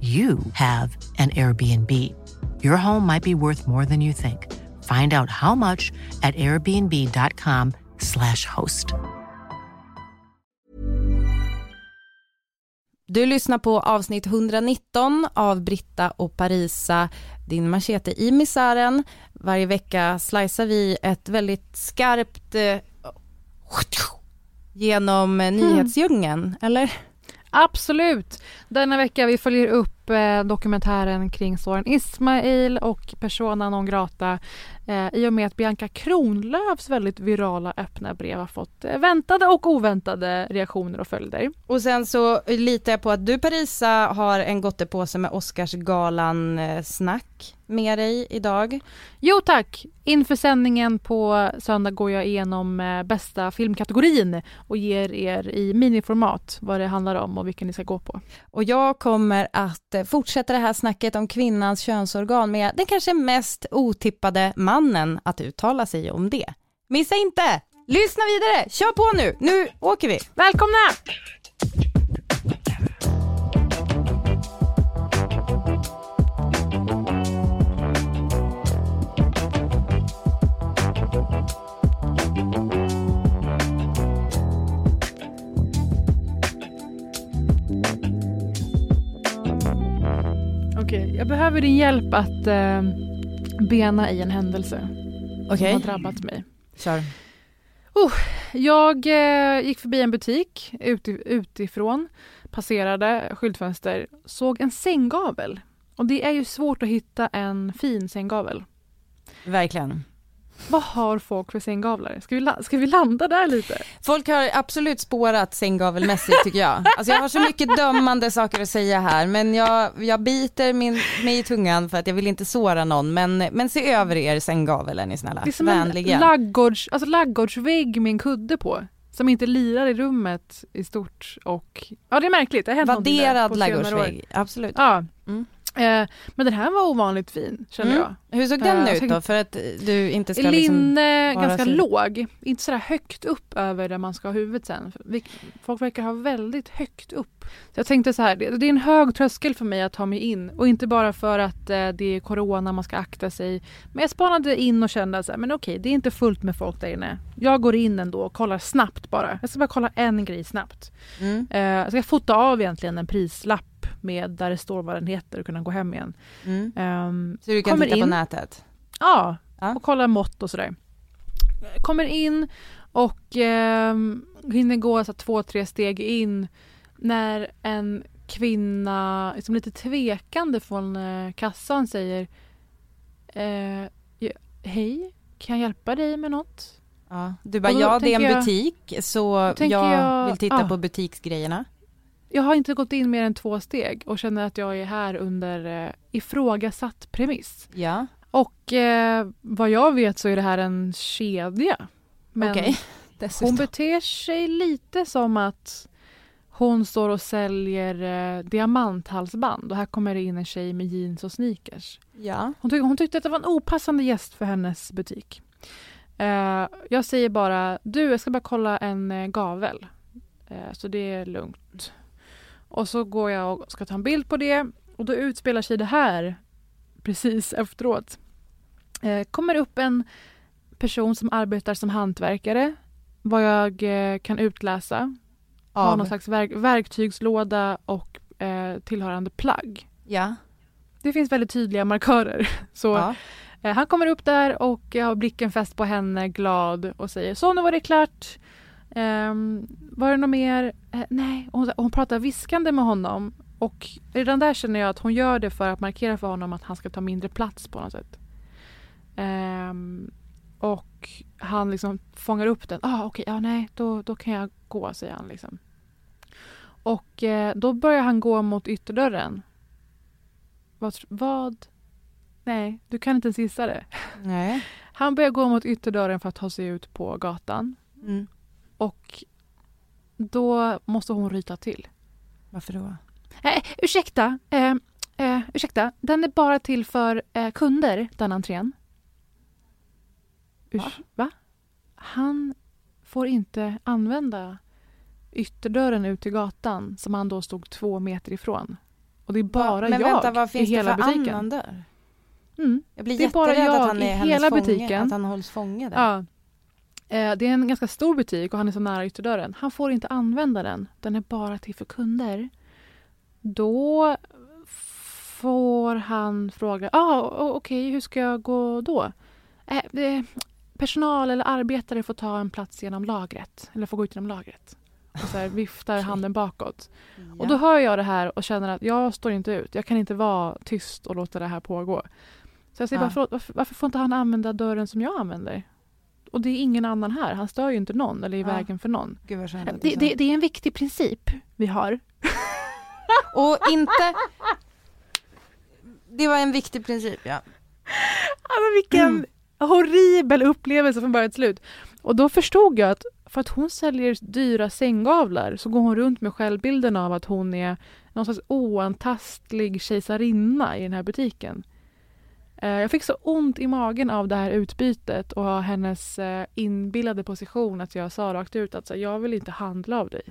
you have an Airbnb. Your home might be worth more than you think. Find out how much at airbnb.com/slash host. Du lyssnar på avsnitt 119 av Britta och Parisa, din machete i misären. Varje vecka slicear vi ett väldigt skarpt eh, genom eh, nyhetsdjungeln, eller? Absolut. Denna vecka vi följer upp eh, dokumentären kring Soran Ismail och Persona non grata eh, i och med att Bianca Kronlöfs väldigt virala öppna brev har fått eh, väntade och oväntade reaktioner och följder. Och sen så litar jag på att du Parisa har en gottepåse med Oscarsgalan eh, snack med dig idag. Jo tack! Inför sändningen på söndag går jag igenom eh, bästa filmkategorin och ger er i miniformat vad det handlar om och vilken ni ska gå på. Och jag kommer att eh, fortsätta det här snacket om kvinnans könsorgan med den kanske mest otippade mannen att uttala sig om det. Missa inte! Lyssna vidare! Kör på nu! Nu åker vi! Välkomna! Okej, jag behöver din hjälp att eh, bena i en händelse Okej, som har drabbat mig. kör. Jag eh, gick förbi en butik uti- utifrån, passerade skyltfönster, såg en sänggavel. Och det är ju svårt att hitta en fin sänggavel. Verkligen. Vad har folk för sänggavlar? Ska vi, ska vi landa där lite? Folk har absolut spårat sänggavelmässigt tycker jag. Alltså jag har så mycket dömande saker att säga här men jag, jag biter min, mig i tungan för att jag vill inte såra någon men, men se över er sänggavel är ni snälla. Det är som Vänligen. en laggårds, alltså laggårdsvägg med en kudde på. Som inte lirar i rummet i stort och ja det är märkligt. Det har hänt Vadderad ladugårdsvägg, absolut. Ja. Mm. Eh, men den här var ovanligt fin kände Mm. jag. Hur såg den Eh, ut då? För att du inte ska liksom... Linne, vara ganska så- låg, inte sådär högt upp över där man ska ha huvudet sen. Folk verkar ha väldigt högt upp. Så jag tänkte så här, det, det är en hög tröskel för mig att ta mig in och inte bara för att eh, det är corona, man ska akta sig. Men jag spanade in och kände så här, men okej, det är inte fullt med folk där inne. Jag går in ändå och kollar snabbt bara. Jag ska bara kolla en grej snabbt. Mm. Eh, jag ska fota av egentligen en prislapp med där det står vad den heter och kunna gå hem igen. Mm. Ehm, Så du kan titta på in. nätet? Ja, Ja. och kollar mått och sådär. Kommer in och eh, hinner gå så två, tre steg in när en kvinna, liksom lite tvekande från eh, kassan säger eh, ja, Hej, kan jag hjälpa dig med något? Ja. Du bara, ja det är en tänker jag- butik så jag, jag- vill titta ah. på butiksgrejerna. Jag har inte gått in mer än två steg och känner att jag är här under eh, ifrågasatt premiss. Ja, Och eh, vad jag vet så är det här en kedja. Men okej. Hon beter sig lite som att hon står och säljer eh, diamanthalsband och här kommer det in en tjej med jeans och sneakers. Ja. Hon, tyck, hon tyckte att det var en opassande gäst för hennes butik. Eh, jag säger bara, du jag ska bara kolla en eh, gavel. Eh, så det är lugnt. Och så går jag och ska ta en bild på det och då utspelar sig det här precis efteråt. Eh, kommer upp en person som arbetar som hantverkare vad jag eh, kan utläsa. Har Av. någon slags verk- verktygslåda och eh, tillhörande plagg. Ja. Det finns väldigt tydliga markörer. Så ja. eh, han kommer upp där och har blicken fäst på henne, glad och säger så nu var det klart. Ehm, var det något mer? Eh, nej, hon, hon pratar viskande med honom och redan där känner jag att hon gör det för att markera för honom att han ska ta mindre plats på något sätt. Ehm, och han liksom fångar upp den. Ah, okej, okay, ja nej, då, då kan jag gå, säger han. Liksom. Och eh, då börjar han gå mot ytterdörren. Vad, vad? Nej, du kan inte ens gissa det. Nej. Han börjar gå mot ytterdörren för att ta sig ut på gatan. Mm. Och då måste hon ryta till. Varför då? Eh, ursäkta, eh, eh, ursäkta, den är bara till för eh, kunder, den entrén. Urs va? va? Han får inte använda ytterdörren ut till gatan som han då stod två meter ifrån. Och det är bara Men jag vänta, vad finns i hela det för butiken. annan dörr? Mm. Jag blir Det är bara jag att han i är hennes hela fånge, butiken. att han hålls fånge där. Ja. Eh, det är en ganska stor butik och han är så nära ytterdörren. Han får inte använda den. Den är bara till för kunder. Då får han fråga, ah, okej, okay, hur ska jag gå då? Eh, det, personal eller arbetare får ta en plats genom lagret, eller får gå ut genom lagret. Och så här, viftar handen bakåt. Ja. Och då hör jag det här och känner att jag står inte ut. Jag kan inte vara tyst och låta det här pågå. Så jag säger Ja. bara, varför, varför får inte han använda dörren som jag använder? Och det är ingen annan här. Han stör ju inte någon eller är i Ja. vägen för någon. Gud Det, det, det är en viktig princip vi har. Och inte... Det var en viktig princip, ja. Alltså vilken horribel upplevelse från början till slut. Och då förstod jag att för att hon säljer dyra sänggavlar så går hon runt med självbilden av att hon är någon slags oantastlig kejsarinna i den här butiken. Eh, Jag fick så ont i magen av det här utbytet och hennes eh, inbillade position att jag sa rakt ut att så, här, jag vill inte handla av dig.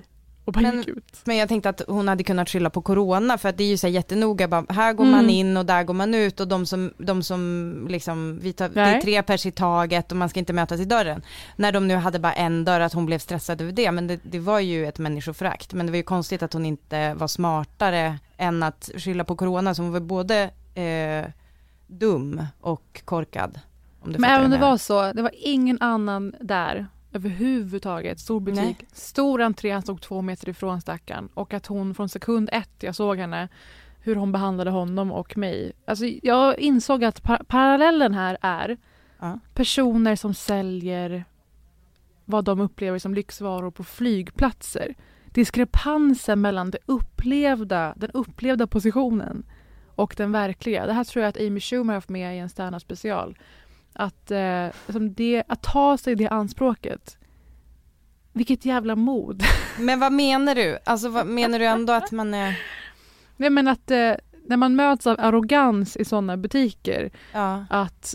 Och bara Men- gick ut. Men jag tänkte att hon hade kunnat skylla på corona för att det är ju så här jättenoga, bara, här går Mm. man in och där går man ut och de som, de som liksom, vi tar, det är tre pers i taget och man ska inte mötas i dörren. När de nu hade bara en dörr, att hon blev stressad över det, men det, det var ju ett människoförakt. Men det var ju konstigt att hon inte var smartare än att skylla på corona, så hon var både eh, dum och korkad. Men även om det var så, det var ingen annan där överhuvudtaget. Stor butik, Nej. stor entré, han stod två meter ifrån stackaren. Och att hon från sekund ett jag såg henne, hur hon behandlade honom och mig. Alltså jag insåg att par- parallellen här är Ja. personer som säljer vad de upplever som lyxvaror på flygplatser. Diskrepansen mellan det upplevda, den upplevda positionen och den verkliga. Det här tror jag att Amy Schumer har haft med i en Sterna special. Att, eh, liksom det, att ta sig det anspråket. Vilket jävla mod. Men vad menar du? Alltså vad, menar du ändå att man är, Nej men att eh, när man möts av arrogans i sådana butiker ja. att,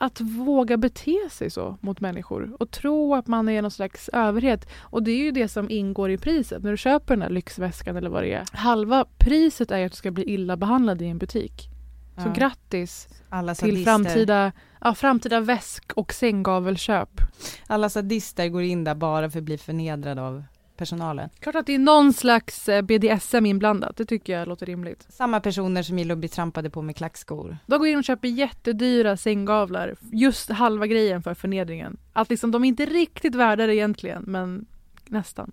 att våga bete sig så mot människor och tro att man är någon slags överhet. Och det är ju det som ingår i priset. När du köper den här lyxväskan eller vad det är. Halva priset är att du ska bli illa behandlad i en butik. Så Ja. grattis Alla till sadister. framtida, ja, framtida väsk och sänggavelköp. Alla sadister går in där bara för att bli förnedrade av personalen. Klart att det är någon slags eh, BDSM inblandat. Det tycker jag låter rimligt. Samma personer som gillar att bli trampade på med klackskor. De går in och köper jättedyra sänggavlar. Just halva grejen för förnedringen. Att liksom, de är inte riktigt värda det egentligen, men nästan.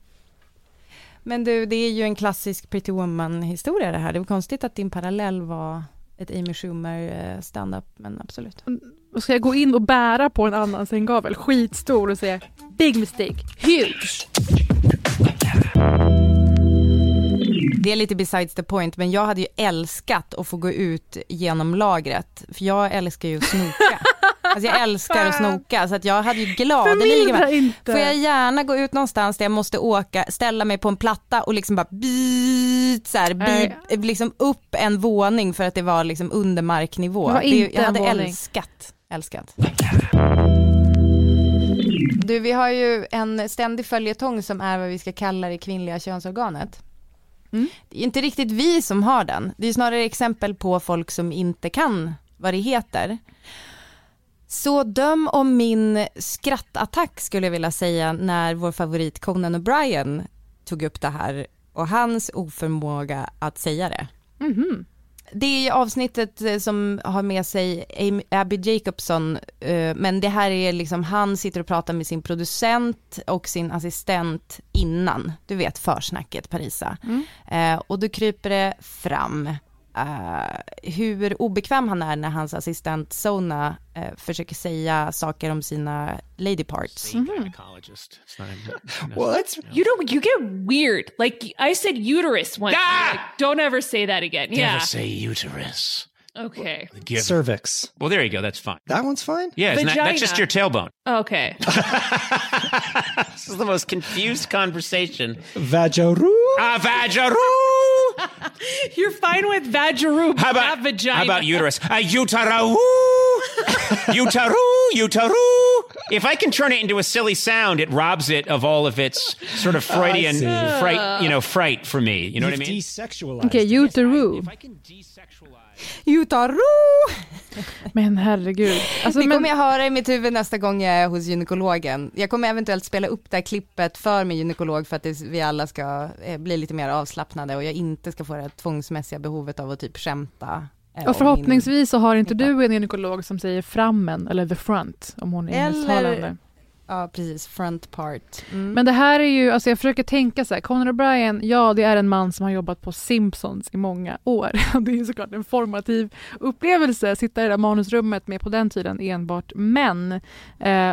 Men du, det är ju en klassisk Pretty Woman-historia det här. Det var konstigt att din parallell var ett Amy Schumer eh, stand-up, men absolut. Och ska jag gå in och bära på en annan sänggavel, skitstor, och säga big mistake, huge. Det är lite besides the point, men jag hade ju älskat att få gå ut genom lagret, för jag älskar ju att snoka. Alltså jag älskar att snoka, så att jag hade ju gladeligen. Får jag gärna gå ut någonstans där jag måste åka, ställa mig på en platta och liksom bara byt, så här, Nej. bi, liksom upp en våning för att det var liksom under marknivå. Det var inte jag hade en våning. älskat, älskat. Du, vi har ju en ständig följetong som är vad vi ska kalla det kvinnliga könsorganet. Mm. Det är inte riktigt vi som har den, det är snarare exempel på folk som inte kan vad det heter. Så döm om min skrattattack skulle jag vilja säga när vår favorit Conan O'Brien tog upp det här och hans oförmåga att säga det. Mhm. Det är avsnittet eh, som har med sig Abby Jacobson, eh, men det här är liksom, han sitter och pratar med sin producent och sin assistent innan, du vet försnacket Parisa. Eh, och då kryper det fram eh, hur obekväm han är när hans assistent Sona eh, försöker säga saker om sina lady parts. gynecologist. It's not Well, you don't you get weird. Like I said uterus once. Ah! Like, don't ever say that again. Never Yeah. say uterus. Okay. Give- Cervix. well, there you go. That's fine. That one's fine. Yeah, isn't that, that's just your tailbone. Okay. this is the most confused conversation. Vajaru. Ah, vajaru. You're fine with vaginal, How about not vagina. How about uterus? Uh, utero. Utaru, utaru. If I can turn it into a silly sound, it robs it of all of its sort of Freudian fright, you know, fright for me. You know what I mean? desexualized. Okej, it. Utero. If I can desexualize. Utaro! Men herregud. Alltså, Det men, kommer jag höra i mitt huvud nästa gång jag är hos gynekologen. Jag kommer eventuellt spela upp det här klippet för min gynekolog för att det, vi alla ska eh, bli lite mer avslappnade och jag inte ska få det här tvångsmässiga behovet av att typ skämta. eh, och förhoppningsvis så har inte du en gynekolog som säger frammen eller the front om hon är Eller- ja, precis, front part. Mm. Men det här är ju, alltså jag försöker tänka så här, Conan O'Brien, ja det är en man som har jobbat på Simpsons i många år. Det är ju såklart en formativ upplevelse, sitta i det där manusrummet med på den tiden enbart män. Eh,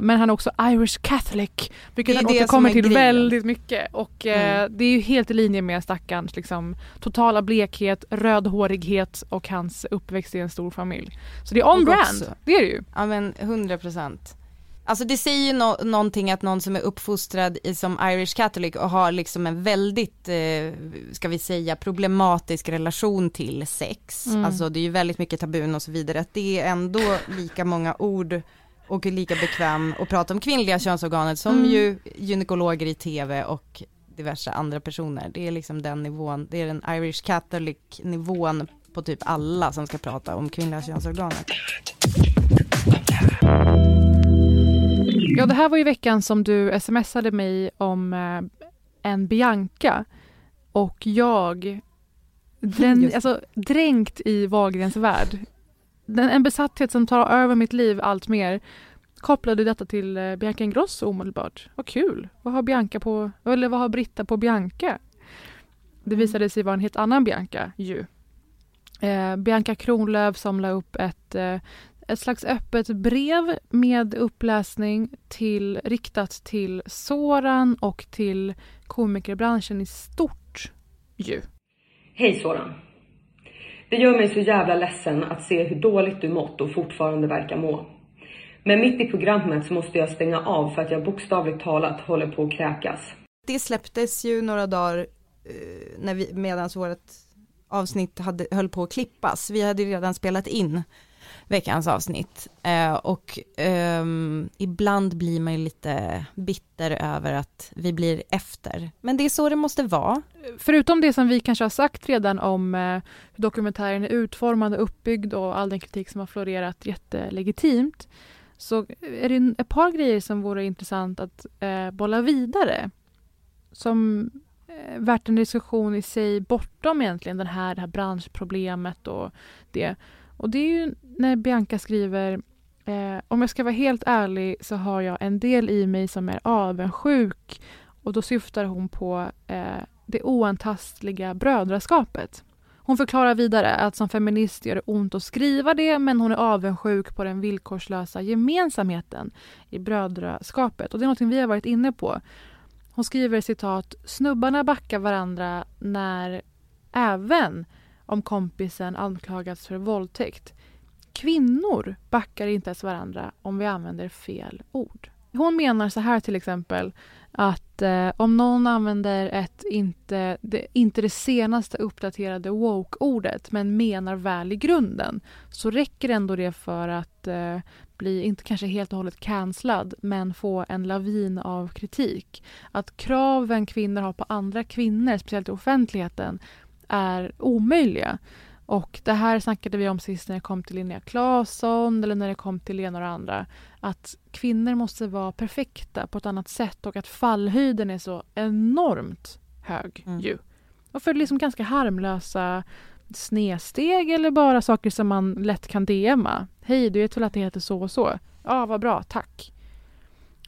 men han är också Irish Catholic, vilket han återkommer till grejen. väldigt mycket. Och eh, Mm. det är ju helt i linje med stackarns liksom, totala blekhet, rödhårighet och hans uppväxt i en stor familj. Så det är on Och brand, också- det är det ju. Ja men 100 procent. Alltså det säger ju nå- någonting att någon som är uppfostrad i, som Irish Catholic och har liksom en väldigt, eh, ska vi säga, problematisk relation till sex. Mm. Alltså det är ju väldigt mycket tabun och så vidare. Att det är ändå lika många ord och lika bekväm att prata om kvinnliga könsorganet som Mm. ju gynekologer i tv och diverse andra personer. Det är liksom den nivån, det är den Irish Catholic nivån på typ alla som ska prata om kvinnliga könsorganet. Ja, det här var ju veckan som du smsade mig om eh, en Bianca och jag, den, alltså, dränkt i Wahlgrens värld. Den, en besatthet som tar över mitt liv allt mer kopplade detta till eh, Bianca Ingrosso omedelbart. Vad kul! Vad har Bianca på, eller vad har Britta på Bianca? Det visade sig vara en helt annan Bianca ju. Eh, Bianca Kronlöf som la upp ett eh, ett slags öppet brev med uppläsning till, riktat till Soran och till komikerbranschen i stort. Ju. Hej Soran. Det gör mig så jävla ledsen att se hur dåligt du mått och fortfarande verkar må. Men mitt i programmet så måste jag stänga av för att jag bokstavligt talat håller på att kräkas. Det släpptes ju några dagar eh, när vi, medan vårt avsnitt hade, höll på att klippas. Vi hade ju redan spelat in veckans avsnitt eh, och eh, ibland blir man ju lite bitter över att vi blir efter. Men det är så det måste vara. Förutom det som vi kanske har sagt redan om eh, hur dokumentären är utformad och uppbyggd och all den kritik som har florerat jättelegitimt så är det ett par grejer som vore intressant att eh, bolla vidare. Som eh, värt en diskussion i sig bortom egentligen den här, det här branschproblemet och det. Och det är ju när Bianca skriver eh, om jag ska vara helt ärlig så har jag en del i mig som är avundsjuk och då syftar hon på eh, det oantastliga brödraskapet. Hon förklarar vidare att som feminist gör det ont att skriva det men hon är avundsjuk på den villkorslösa gemensamheten i brödraskapet. Och det är något vi har varit inne på. Hon skriver citat “Snubbarna backar varandra när även om kompisen anklagats för våldtäkt. Kvinnor backar inte ens varandra om vi använder fel ord.” Hon menar så här till exempel att eh, om någon använder ett inte det, inte det senaste uppdaterade woke-ordet men menar väl i grunden så räcker ändå det för att eh, bli, inte kanske helt och hållet cancellad men få en lavin av kritik. Att kraven kvinnor har på andra kvinnor, speciellt i offentligheten, är omöjliga. Och det här snackade vi om sist när det kom till Linnea Claesson eller när det kom till ena och andra. Att kvinnor måste vara perfekta på ett annat sätt och att fallhöjden är så enormt hög Mm. ju. Och för liksom ganska harmlösa snedsteg eller bara saker som man lätt kan DMa. Hej, du vet väl att det heter så och så? Ja, vad bra, tack.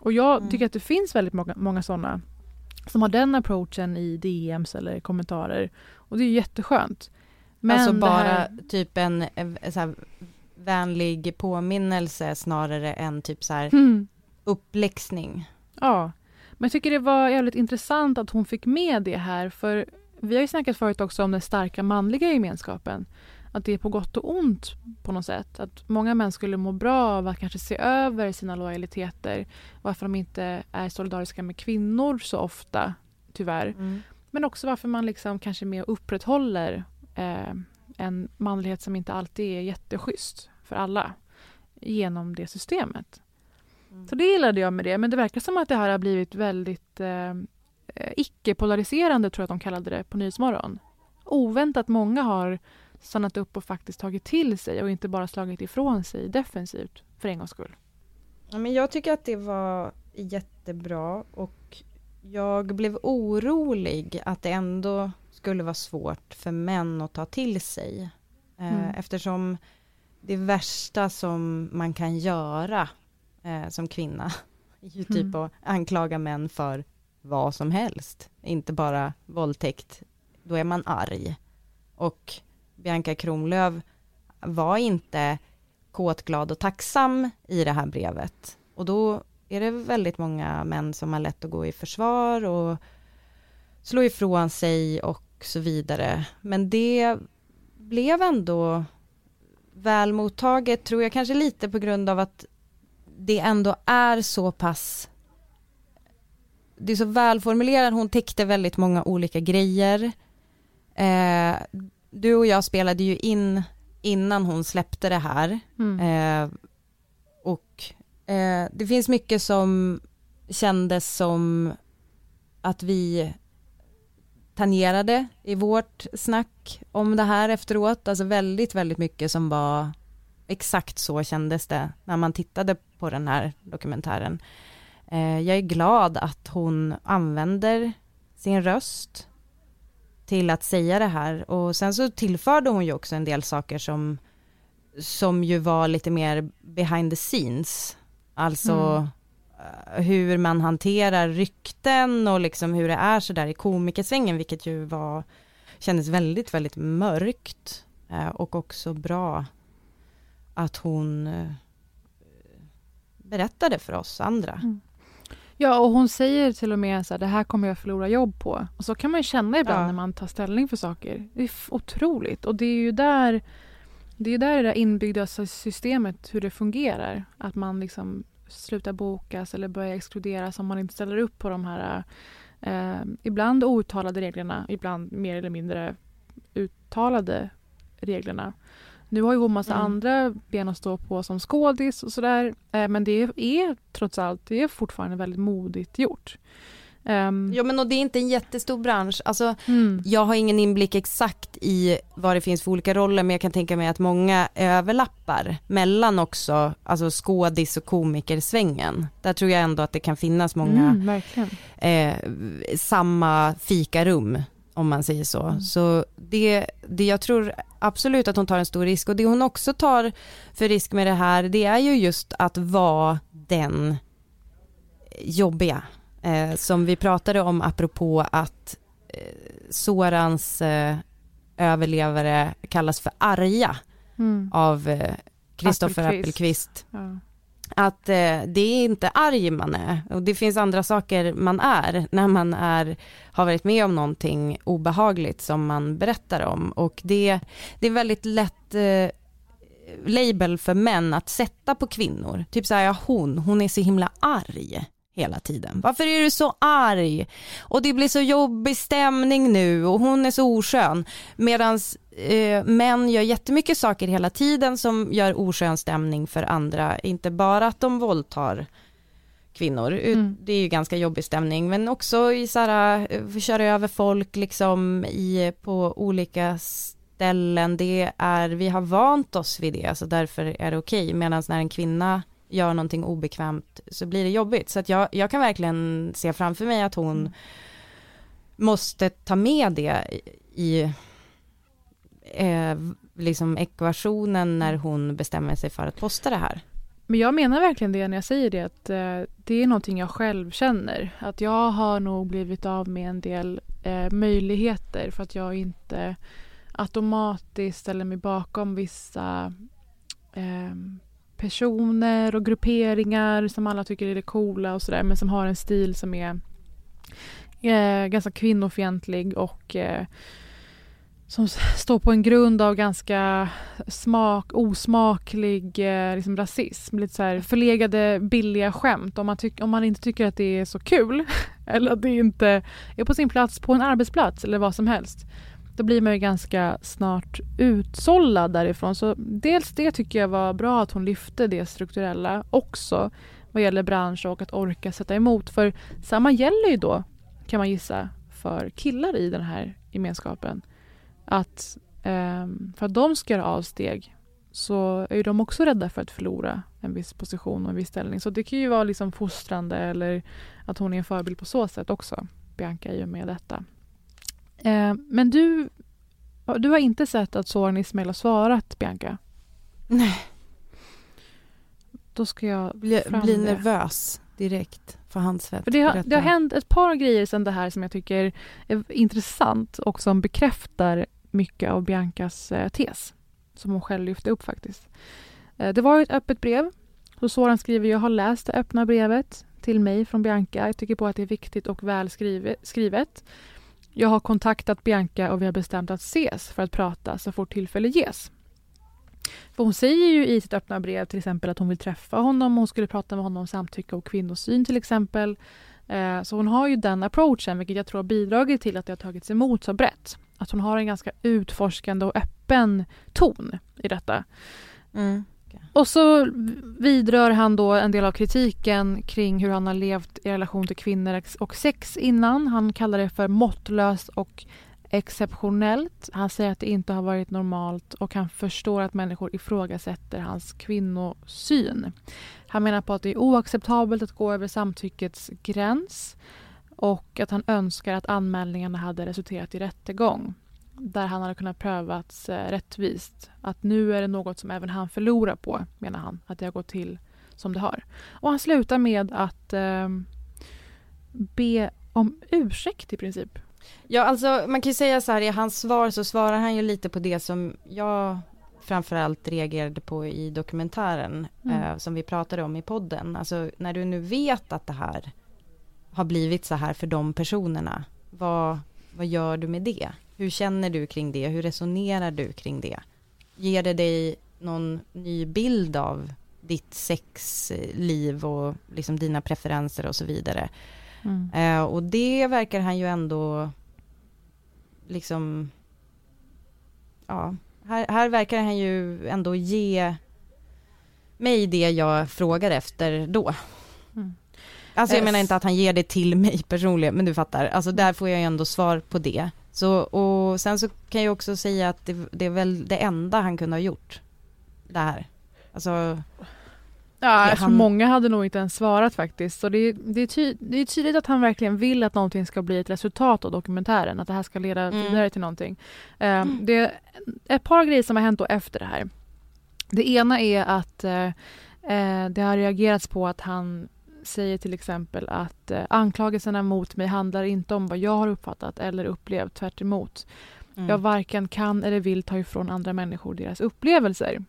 Och jag Mm. tycker att det finns väldigt många, många sådana som har den approachen i DMs eller kommentarer. Och det är jätteskönt. Men alltså bara här- typ en, en så här, vänlig påminnelse snarare än typ så här Hmm. uppläxning. Ja, men jag tycker det var jävligt intressant att hon fick med det här för vi har ju snackat förut också om den starka manliga gemenskapen. Att det är på gott och ont på något sätt. Att många män skulle må bra av att kanske se över sina lojaliteter. Varför de inte är solidariska med kvinnor så ofta, tyvärr. Mm. Men också varför man liksom kanske mer upprätthåller eh, en manlighet som inte alltid är jätteschysst för alla genom det systemet. Mm. Så det gillade jag med det. Men det verkar som att det här har blivit väldigt eh, icke-polariserande, tror jag att de kallade det på Nyhetsmorgon. Oväntat många har stannat upp och faktiskt tagit till sig och inte bara slagit ifrån sig defensivt för en gångs skull. Ja, men jag tycker att det var jättebra och jag blev orolig att det ändå skulle vara svårt för män att ta till sig. Eh, Mm. Eftersom det värsta som man kan göra eh, som kvinna är ju typ Mm. att anklaga män för vad som helst. Inte bara våldtäkt. Då är man arg. Och Bianca Kronlöf var inte kåtglad och tacksam i det här brevet. Och då är det väldigt många män som har lätt att gå i försvar och slå ifrån sig och så vidare. Men det blev ändå väl mottaget, tror jag, kanske lite på grund av att det ändå är så pass det är så välformulerat, hon täckte väldigt många olika grejer. Eh, du och jag spelade ju in innan hon släppte det här. Mm. Eh, och eh, det finns mycket som kändes som att vi tangerade i vårt snack om det här efteråt. Alltså väldigt, väldigt mycket som var exakt så kändes det när man tittade på den här dokumentären. Eh, jag är glad att hon använder sin röst till att säga det här och sen så tillförde hon ju också en del saker som som ju var lite mer behind the scenes. Alltså Mm. eh, hur man hanterar rykten och liksom hur det är så där i komikersvängen, vilket ju var, kändes väldigt, väldigt mörkt eh, och också bra att hon eh, berättade för oss andra. Ja, och hon säger till och med så här, det här kommer jag förlora jobb på. Och så kan man ju känna ibland Ja. när man tar ställning för saker. Det är otroligt. Och det är ju där det är där det där inbyggda sy- systemet, hur det fungerar. Att man liksom slutar bokas eller börjar exkluderas om man inte ställer upp på de här eh, ibland outtalade reglerna, ibland mer eller mindre uttalade reglerna. Nu har ju hon massa Mm. andra ben att stå på som skådis och sådär. Eh, men det är trots allt, det är fortfarande väldigt modigt gjort. Ehm, Ja men och det är inte en jättestor bransch, alltså mm, jag har ingen inblick exakt i vad det finns för olika roller men jag kan tänka mig att många överlappar mellan också, alltså skådis och komikersvängen. Där tror jag ändå att det kan finnas många mm, eh, samma fikarum om man säger så. Mm. Så det, det, jag tror absolut att hon tar en stor risk och det hon också tar för risk med det här det är ju just att vara den jobbiga eh, som vi pratade om apropå att eh, Sorans eh, överlevare kallas för arga Mm. av eh, Kristoffer Appelqvist. Appelqvist Ja. att eh, det är inte arg man är och det finns andra saker man är när man är, har varit med om någonting obehagligt som man berättar om och det, det är väldigt lätt eh, label för män att sätta på kvinnor. Typ så här, ja, hon, hon är så himla arg hela tiden. Varför är du så arg? Och det blir så jobbig stämning nu och hon är så oskön. Medan eh, män gör jättemycket saker hela tiden som gör oskön stämning för andra. Inte bara att de våldtar kvinnor, Mm. det är ju ganska jobbig stämning, men också i så här, eh, köra över folk liksom i, på olika ställen. Det är, vi har vant oss vid det, så därför är det okej. Medan när en kvinna gör någonting obekvämt så blir det jobbigt. Så att jag, jag kan verkligen se framför mig att hon måste ta med det i eh, liksom ekvationen när hon bestämmer sig för att posta det här. Men jag menar verkligen det när jag säger det att eh, det är någonting jag själv känner. Att jag har nog blivit av med en del eh, möjligheter för att jag inte automatiskt ställer mig bakom vissa eh, personer och grupperingar som alla tycker är det coola och sådär men som har en stil som är eh, ganska kvinnofientlig och eh, som står på en grund av ganska smak, osmaklig eh, liksom rasism. Lite så här förlegade billiga skämt. Om man, om man inte tycker att det är så kul eller att det inte är på sin plats på en arbetsplats eller vad som helst. Då blir man ju ganska snart utsållad därifrån. Så dels det tycker jag var bra att hon lyfte det strukturella också vad gäller bransch och att orka sätta emot. För samma gäller ju då, kan man gissa, för killar i den här gemenskapen att eh, för att de ska göra avsteg så är ju de också rädda för att förlora en viss position och en viss ställning. Så det kan ju vara liksom fostrande eller att hon är en förebild på så sätt också, Bianca, i och med detta. Eh, men du, du har inte sett att Soran Ismail har svarat, Bianca? Nej. Då ska jag Bli, bli nervös direkt för hans. För det, har, det har hänt ett par grejer sedan det här som jag tycker är intressant och som bekräftar mycket av Biancas eh, tes. Som hon själv lyfte upp faktiskt. Eh, det var ett öppet brev. Så Soran skriver, jag har läst det öppna brevet till mig från Bianca. Jag tycker på att det är viktigt och väl skrivet. Jag har kontaktat Bianca och vi har bestämt att ses för att prata så fort tillfälle ges. För hon säger ju i sitt öppna brev till exempel att hon vill träffa honom. och Hon skulle prata med honom om samtycke och kvinnosyn till exempel. Eh, så hon har ju den approachen vilket jag tror har bidragit till att det har tagits emot så brett. Att hon har en ganska utforskande och öppen ton i detta. Mm. Och så vidrör han då en del av kritiken kring hur han har levt i relation till kvinnor och sex innan. Han kallar det för måttlöst och exceptionellt. Han säger att det inte har varit normalt och han förstår att människor ifrågasätter hans kvinnosyn. Han menar på att det är oacceptabelt att gå över samtyckets gräns och att han önskar att anmälningarna hade resulterat i rättegång där han hade kunnat prövats eh, rättvist. Att nu är det något som även han förlorar på, menar han, att det har gått till som det har. Och han slutar med att eh, be om ursäkt i princip. Ja, alltså man kan ju säga så här, i hans svar så svarar han ju lite på det som jag framförallt reagerade på i dokumentären Mm. eh, som vi pratade om i podden. Alltså när du nu vet att det här har blivit så här för de personerna, vad, vad gör du med det? Hur känner du kring det? Hur resonerar du kring det? Ger det dig någon ny bild av ditt sexliv och liksom dina preferenser och så vidare? Mm. Eh, och det verkar han ju ändå liksom, ja, här, här verkar han ju ändå ge mig det jag frågar efter då. Mm. Alltså jag Eh, menar inte att han ger det till mig personligen, men du fattar, alltså där får jag ju ändå svar på det. Så, och sen så kan jag också säga att det, det är väl det enda han kunde ha gjort, det här. Alltså, Ja, tror han- många hade nog inte ens svarat faktiskt. Så det, är- det, är ty, det är tydligt att han verkligen vill att någonting ska bli ett resultat av dokumentären. Att det här ska leda Mm. vidare till någonting. Eh, Det är ett par grejer som har hänt då efter det här. Det ena är att eh, det har reagerats på att han säger till exempel att eh, anklagelserna mot mig handlar inte om vad jag har uppfattat eller upplevt, tvärt emot. mm. Jag varken kan eller vill ta ifrån andra människor deras upplevelser.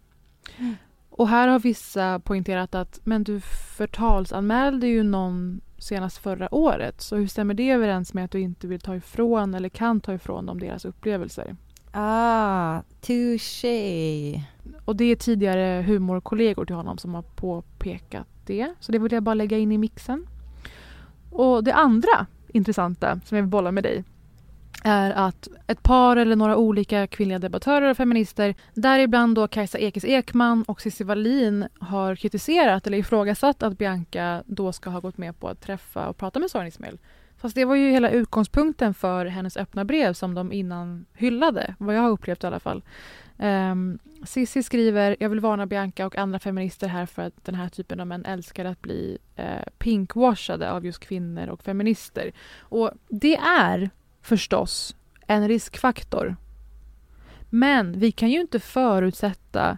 Mm. Och här har vissa poängterat att men du förtalsanmälde ju någon senast förra året. Så hur stämmer det överens med att du inte vill ta ifrån eller kan ta ifrån dem deras upplevelser? Ah, touché. Och det är tidigare humorkollegor till honom som har påpekat det. Så det vill jag bara lägga in i mixen. Och det andra intressanta som jag vill bolla med dig är att ett par eller några olika kvinnliga debattörer och feminister, däribland då Kajsa Ekis Ekman och Cissi Wallin har kritiserat eller ifrågasatt att Bianca då ska ha gått med på att träffa och prata med Soran Ismail. Fast det var ju hela utgångspunkten för hennes öppna brev som de innan hyllade, vad jag har upplevt i alla fall. Ehm, um, Cissi skriver, jag vill varna Bianca och andra feminister här för att den här typen av män älskar att bli uh, pinkwashade av just kvinnor och feminister. Och det är förstås en riskfaktor. Men vi kan ju inte förutsätta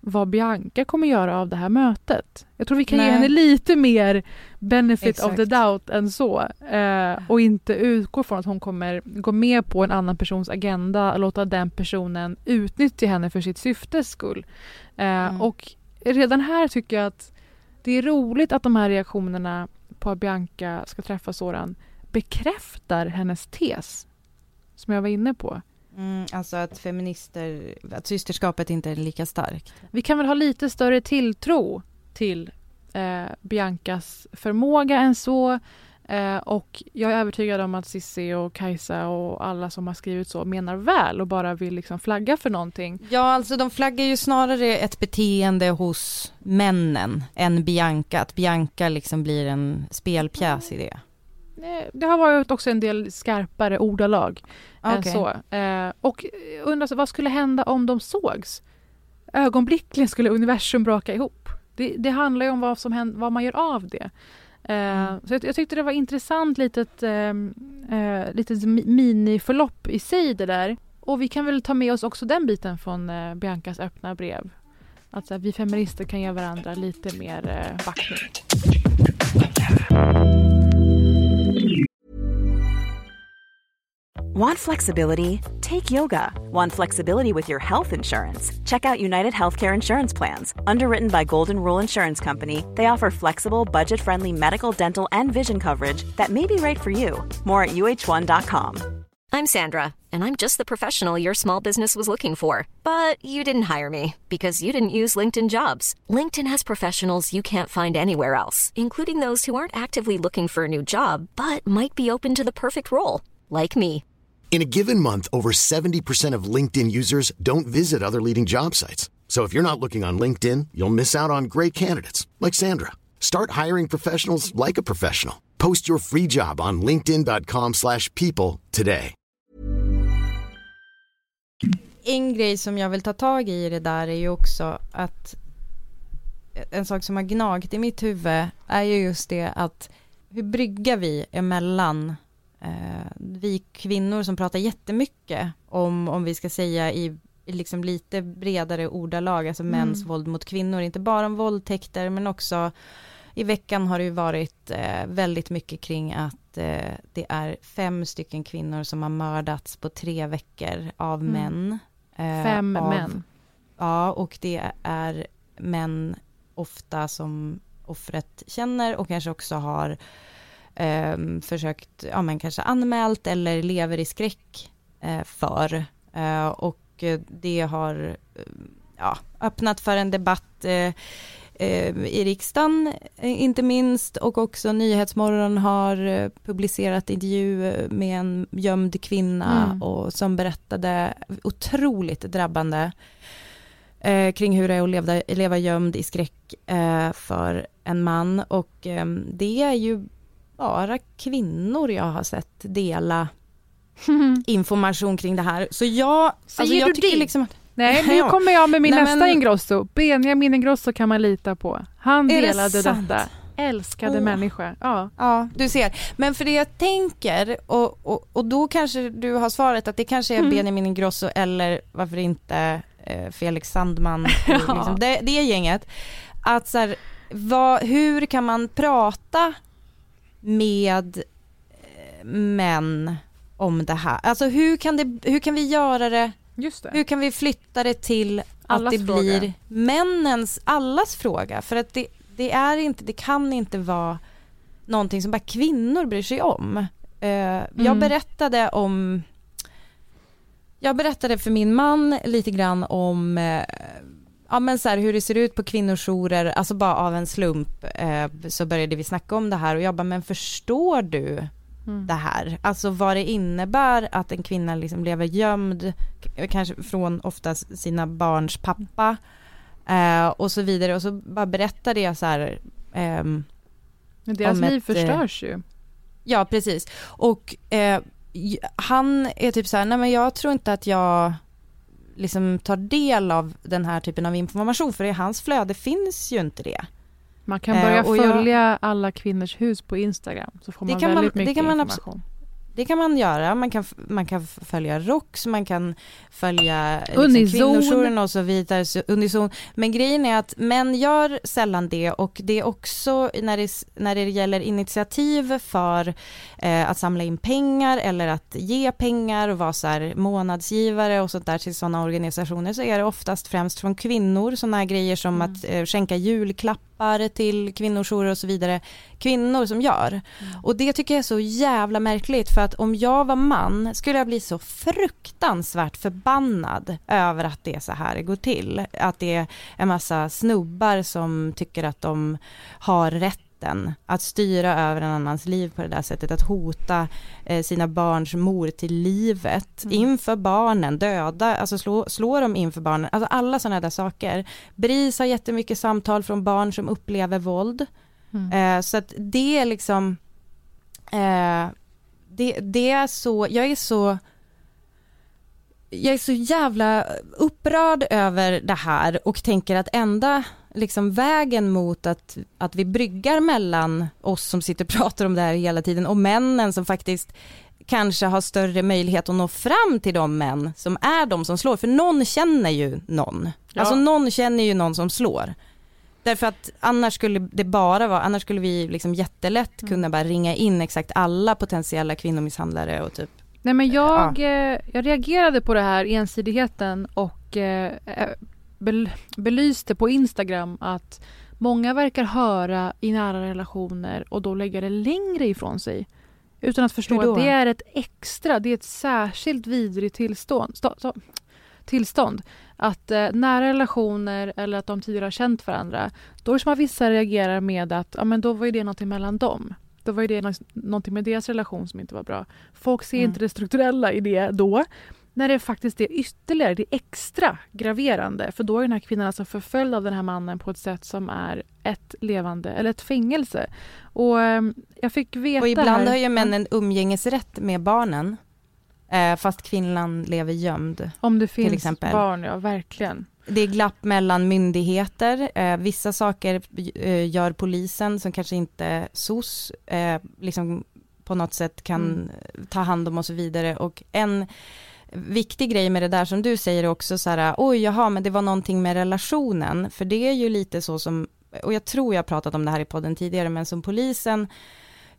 vad Bianca kommer göra av det här mötet. Jag tror vi kan Nej. ge henne lite mer benefit of the Exakt. doubt än så. Eh, och inte utgå från att hon kommer gå med på en annan persons agenda och låta den personen utnyttja henne för sitt syftes skull. Eh, Mm. Och redan här tycker jag att det är roligt att de här reaktionerna på att Bianca ska träffa Soran bekräftar hennes tes som jag var inne på. Mm, alltså att feminister, att systerskapet inte är lika starkt. Vi kan väl ha lite större tilltro till eh, Biancas förmåga än så. Eh, och jag är övertygad om att Cissi och Kajsa och alla som har skrivit så menar väl och bara vill liksom flagga för någonting. Ja, alltså de flaggar ju snarare ett beteende hos männen än Bianca, att Bianca liksom blir en spelpjäs i det. Eh, Det har varit också en del skarpare ordalag än Okej. så. Eh, och undrar så, vad skulle hända om de sågs? Ögonblickligen skulle universum braka ihop. Det, det handlar ju om vad, som händer, vad man gör av det. Eh, Mm. Så jag, jag tyckte det var intressant litet, eh, eh, litet mi- miniförlopp i sig det där. Och vi kan väl ta med oss också den biten från eh, Biancas öppna brev. Att så här, vi feminister kan ge varandra lite mer eh, backning. Want flexibility? Take yoga. Want flexibility with your health insurance? Check out United Healthcare Insurance Plans. Underwritten by Golden Rule Insurance Company, they offer flexible, budget friendly medical, dental, and vision coverage that may be right for you. More at uh1.com. I'm Sandra, and I'm just the professional your small business was looking for. But you didn't hire me because you didn't use LinkedIn jobs. LinkedIn has professionals you can't find anywhere else, including those who aren't actively looking for a new job but might be open to the perfect role, like me. In a given month, over 70% of LinkedIn users don't visit other leading job sites. So if you're not looking on LinkedIn, you'll miss out on great candidates like Sandra. Start hiring professionals like a professional. Post your free job on linkedin.com/people today. En grej som jag vill ta tag i det där är ju också att en sak som har gnagt i mitt huvud är ju just det att hur bryggar vi emellan vi kvinnor som pratar jättemycket om, om vi ska säga i, liksom lite bredare ordalag, alltså mäns våld mot kvinnor, inte bara om våldtäkter men också i veckan har det ju varit eh, väldigt mycket kring att eh, det är fem stycken kvinnor som har mördats på tre veckor av Mm. män. Eh, Fem av, män. Ja, och det är män ofta som offret känner och kanske också har ehm, försökt, ja men kanske anmält eller lever i skräck eh, för. Eh, och eh, det har eh, ja, öppnat för en debatt eh, eh, i riksdagen, eh, inte minst, och också Nyhetsmorgon har eh, publicerat intervju eh, med en gömd kvinna Mm. och som berättade otroligt drabbande eh, kring hur det är att leva, leva gömd i skräck eh, för en man och eh, det är ju bara kvinnor jag har sett dela information kring det här. Så jag, Säger alltså jag du tycker det? liksom att Nej, nu kommer jag med min Nej, nästa men- Ingrosso. Benjamin Ingrosso kan man lita på. Han det delade sant? detta. Älskade Åh. människa. Ja. Ja, du ser. Men för det jag tänker, och, och, och då kanske du har svaret att det kanske är Mm. Benjamin Ingrosso eller varför inte eh, Felix Sandman, Ja. liksom det, det gänget. Att så här, vad, hur kan man prata med eh, män om det här? Alltså hur kan, det, hur kan vi göra det, Just det. hur kan vi flytta det till Allas att det fråga. blir männens, allas fråga? För att det, det är inte, det kan inte vara någonting som bara kvinnor bryr sig om. Eh, Jag Mm. berättade om jag berättade för min man lite grann om eh, ja, men så här, hur det ser ut på kvinnojourer, alltså bara av en slump eh, så började vi snacka om det här och jag bara, men förstår du Mm. det här? Alltså vad det innebär att en kvinna liksom lever gömd, kanske från oftast sina barns pappa eh, och så vidare och så bara berättade jag så här ehm, Men Deras liv ett, eh, förstörs ju. Ja, precis. Och eh, han är typ så här, nej men jag tror inte att jag liksom tar del av den här typen av information, för i hans flöde finns ju inte det. Man kan eh, börja jag- följa alla kvinnors hus på Instagram så får man man- väldigt det mycket man information. Det kan man göra, man kan, man kan följa ROX, man kan följa liksom, Unison. kvinnojouren och så vidare, så unison. Men grejen är att män gör sällan det och det är också när det, när det gäller initiativ för eh, att samla in pengar eller att ge pengar och vara så här månadsgivare och sånt där till sådana organisationer så är det oftast främst från kvinnor, sådana här grejer som Mm. att eh, skänka julklappar till kvinnojourer och så vidare. Kvinnor som gör. Och det tycker jag är så jävla märkligt för att om jag var man skulle jag bli så fruktansvärt förbannad över att det är så här det går till. Att det är en massa snubbar som tycker att de har rätten att styra över en annans liv på det där sättet, att hota eh, sina barns mor till livet inför barnen, döda, alltså slå, slå dem inför barnen, alltså alla sådana där saker. BRIS har jättemycket samtal från barn som upplever våld. Eh, så att det är liksom, eh, det, det är så, jag är så jag är så jävla upprörd över det här och tänker att enda liksom vägen mot att, att vi bryggar mellan oss som sitter och pratar om det här hela tiden och männen som faktiskt kanske har större möjlighet att nå fram till de män som är de som slår. För någon känner ju någon. Ja. Alltså någon känner ju någon som slår. Därför att annars skulle det bara vara, annars skulle vi liksom jättelätt kunna bara ringa in exakt alla potentiella kvinnomisshandlare och typ Nej men jag, eh, jag reagerade på det här ensidigheten och eh, eh, bel- belyste på Instagram att många verkar höra i nära relationer och då lägga det längre ifrån sig. Utan att förstå att det är ett extra, det är ett särskilt vidrigt tillstånd. Stå, stå, tillstånd. Att eh, nära relationer eller att de tidigare har känt varandra, då är det som att vissa reagerar med att ja, men då var ju det någonting mellan dem. Då var ju det nå- någonting med deras relation som inte var bra. Folk ser Mm. inte det strukturella i det då. När det faktiskt är ytterligare, det är extra graverande. För då är den här kvinnan alltså förföljd av den här mannen på ett sätt som är ett levande, eller ett fängelse. Och eh, jag fick veta Och ibland här, har ju männen umgängesrätt med barnen. Eh, fast kvinnan lever gömd. Om det finns exempel. barn, ja verkligen. Det är glapp mellan myndigheter. Eh, vissa saker eh, gör polisen som kanske inte SOS eh, liksom på något sätt kan Mm. ta hand om och så vidare. Och en viktig grej med det där som du säger också så här, oj jaha men det var någonting med relationen. För det är ju lite så som, och jag tror jag pratat om det här i podden tidigare, men som polisen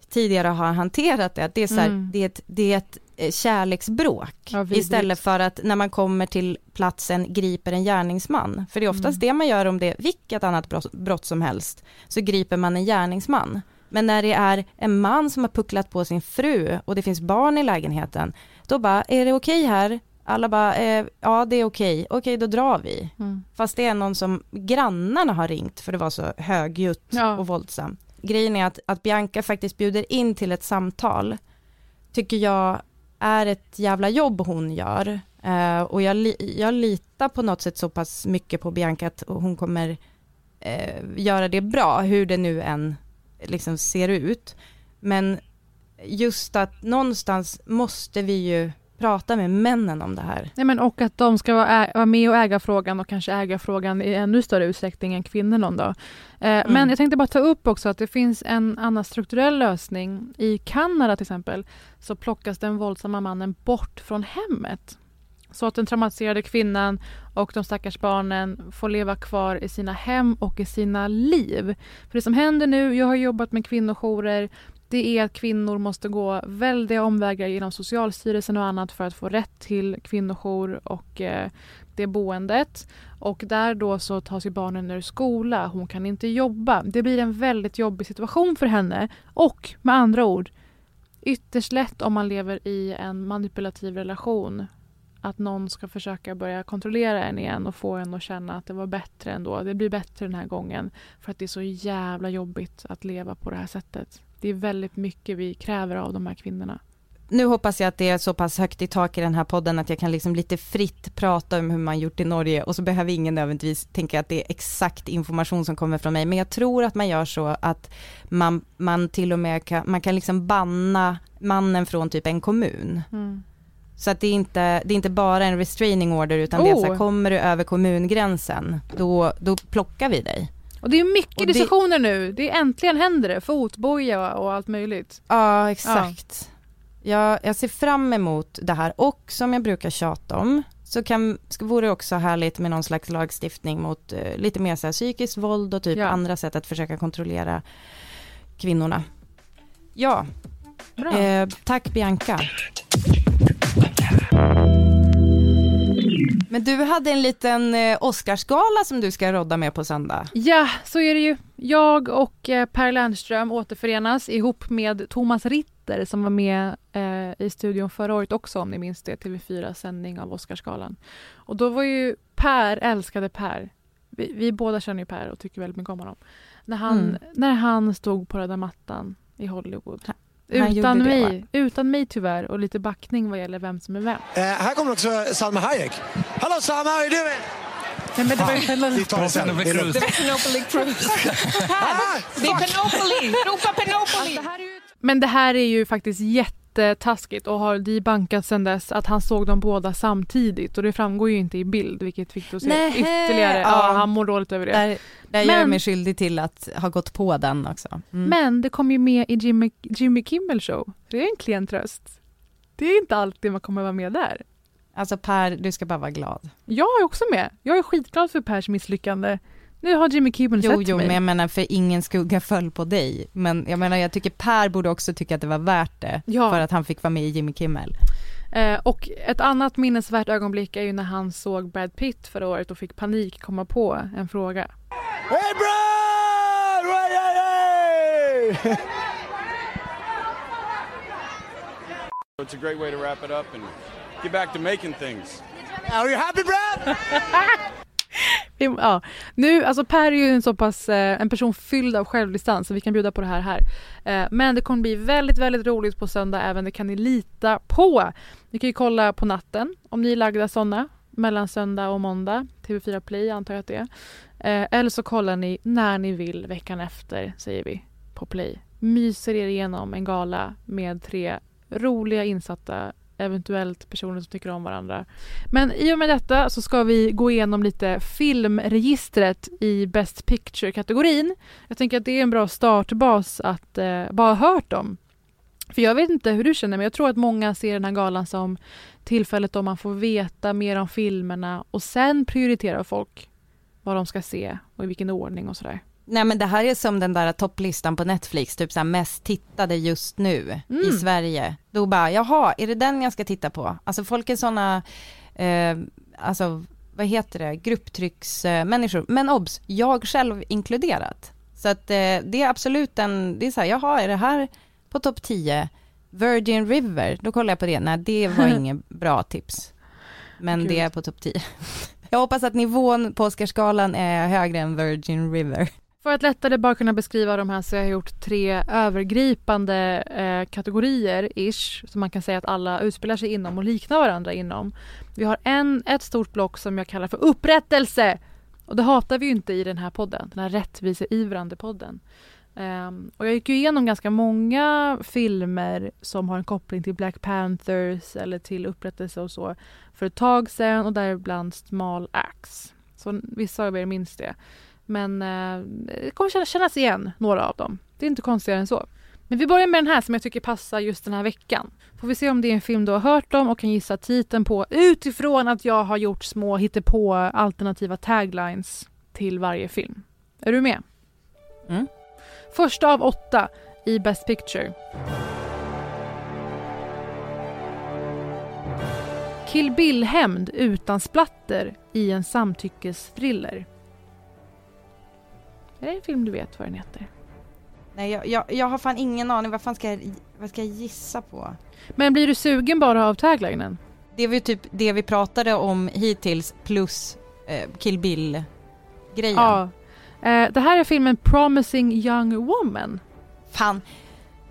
tidigare har hanterat det, att det är så här, Mm. det är ett, det är ett eh, kärleksbråk Ja, istället för att när man kommer till platsen griper en gärningsman. För det är oftast Mm. det man gör om det är vilket annat brott, brott som helst, så griper man en gärningsman. Men när det är en man som har pucklat på sin fru och det finns barn i lägenheten, då bara, är det okej här? Alla bara, eh, ja det är okej, okej då drar vi. Mm. Fast det är någon som grannarna har ringt för det var så högljutt Ja. och våldsamt. Grejen är att, att Bianca faktiskt bjuder in till ett samtal, tycker jag är ett jävla jobb hon gör. Eh, och jag, li- jag litar på något sätt så pass mycket på Bianca att hon kommer eh, göra det bra, hur det nu än liksom ser ut. Men just att någonstans måste vi ju prata med männen om det här. Nej, men och att de ska vara, vara med och äga frågan och kanske äga frågan i ännu större utsträckning än kvinnor någon dag. Eh, Men jag tänkte bara ta upp också att det finns en annan strukturell lösning. I Kanada till exempel så plockas den våldsamma mannen bort från hemmet. Så att den traumatiserade kvinnan och de stackars barnen får leva kvar i sina hem och i sina liv. För det som händer nu, jag har jobbat med kvinnojourer, det är att kvinnor måste gå väldiga omvägar genom Socialstyrelsen och annat för att få rätt till kvinnojour och eh, det boendet. Och där då så tas ju barnen ur skola, hon kan inte jobba. Det blir en väldigt jobbig situation för henne och med andra ord ytterst lätt om man lever i en manipulativ relation att någon ska försöka börja kontrollera en igen och få en att känna att det var bättre ändå. Det blir bättre den här gången för att det är så jävla jobbigt att leva på det här sättet. Det är väldigt mycket vi kräver av de här kvinnorna. Nu hoppas jag att det är så pass högt i tak i den här podden att jag kan liksom lite fritt prata om hur man gjort i Norge och så behöver ingen nödvändigtvis tänka att det är exakt information som kommer från mig. Men jag tror att man gör så att man, man till och med kan, man kan liksom banna mannen från typ en kommun. Så att det är inte, det är inte bara en restraining order utan det är så här, Oh. kommer du över kommungränsen då, då plockar vi dig. Och det är mycket Och det- diskussioner nu. Det är äntligen händer det. Fotboja och allt möjligt. Ja exakt. Jag, jag ser fram emot det här och som jag brukar tjata om så kan, vore det också härligt med någon slags lagstiftning mot eh, lite mer så här psykiskt våld och typ Ja. andra sätt att försöka kontrollera kvinnorna. Ja, Bra. eh, tack Bianca. Men du hade en liten eh, Oscarsgala som du ska rodda med på söndag. Ja, så är det ju. Jag och eh, Per Lernström återförenas ihop med Thomas Ritter som var med eh, i studion förra året också om ni minns det, TV4 sändning av Oscarsgalan. Och då var ju Per, älskade Per, vi, vi båda känner ju Per och tycker väldigt mycket om honom. När han, Mm. när han stod på röda mattan i Hollywood. Han Utan gjorde det, mig, utan mig tyvärr och lite backning vad gäller vem som är vem. Eh, här kommer också Salma Hayek. Hallå Salma, are you doing? Nej, men det var ju själva... Vi tar det sen. Det är. Ah, Det är Penopoly! Ropa Penopoly! Men det här är ju faktiskt jättetaskigt och har debankat sen dess att han såg dem båda samtidigt och det framgår ju inte i bild vilket fick att se ytterligare. Ja. ja. han mår dåligt över det. Där, där gör jag mig skyldig till att ha gått på den också. Mm. Men det kom ju med i Jimmy, Jimmy Kimmel show. Det är en klen tröst. Det är inte alltid man kommer vara med där. Alltså Per, du ska bara vara glad. Jag är också med. Jag är skitglad för Pers misslyckande. Nu har Jimmy Kimmel Jo, sett jo, mig. men jag menar för ingen skugga föll på dig. Men jag menar, jag tycker Per borde också tycka att det var värt det. Ja. För att han fick vara med i Jimmy Kimmel. Eh, och ett annat minnesvärt ögonblick är ju när han såg Brad Pitt förra året och fick panik komma på en fråga. Hey Brad! Hey, hey, hey! It's a great way to wrap it up and get back to making things. Are you happy Brad? Ja, nu, alltså Per är ju en så pass, eh, en person fylld av självdistans så vi kan bjuda på det här här. Eh, men det kommer bli väldigt, väldigt roligt på söndag även, det kan ni lita på. Ni kan ju kolla på natten om ni är lagda sådana mellan söndag och måndag. TV4 Play antar jag att det är. Eh, eller så kollar ni när ni vill veckan efter, säger vi, på Play. Myser er igenom en gala med tre roliga insatta eventuellt personer som tycker om varandra. Men i och med detta så ska vi gå igenom lite filmregistret i Best Picture-kategorin. Jag tänker att det är en bra startbas att eh, bara ha hört dem. För jag vet inte hur du känner men jag tror att många ser den här galan som tillfället då man får veta mer om filmerna och sen prioriterar folk vad de ska se och i vilken ordning och sådär. Nej men det här är som den där topplistan på Netflix, typ så här mest tittade just nu i Mm. Sverige. Då bara, jaha, är det den jag ska titta på? Alltså folk är sådana, eh, alltså vad heter det, grupptrycksmänniskor. Men obs, jag själv inkluderat. Så att eh, det är absolut en, det är så här, jaha, är det här på topp 10? Virgin River, då kollar jag på det. Nej, det var inget bra tips. Men Gud. det är på topp 10. Jag hoppas att nivån på Oscarsgalan är högre än Virgin River. För att lättare bara kunna beskriva de här så har jag gjort tre övergripande eh, kategorier ish som man kan säga att alla utspelar sig inom och liknar varandra inom. Vi har en, ett stort block som jag kallar för upprättelse och det hatar vi ju inte i den här podden, den här rättviseivrande podden. Um, och jag gick ju igenom ganska många filmer som har en koppling till Black Panthers eller till upprättelse och så för ett tag sedan och däribland Small Axe. Så vissa av er minns det. Men eh, det kommer kännas, kännas igen, några av dem. Det är inte konstigare än så. Men vi börjar med den här som jag tycker passar just den här veckan. Får vi se om det är en film du har hört om och kan gissa titeln på utifrån att jag har gjort små hittepå alternativa taglines till varje film. Är du med? Mm. Första av åtta i Best Picture. Kill Bill-hämnd utan splatter i en samtyckesthriller. Är det en film du vet vad den heter? Nej, jag, jag, jag har fan ingen aning. Vad fan ska jag, vad ska jag gissa på? Men blir du sugen bara av taglinen? Det var ju typ det vi pratade om hittills plus eh, Kill Bill-grejen. Ja. Eh, det här är filmen Promising Young Woman. Fan.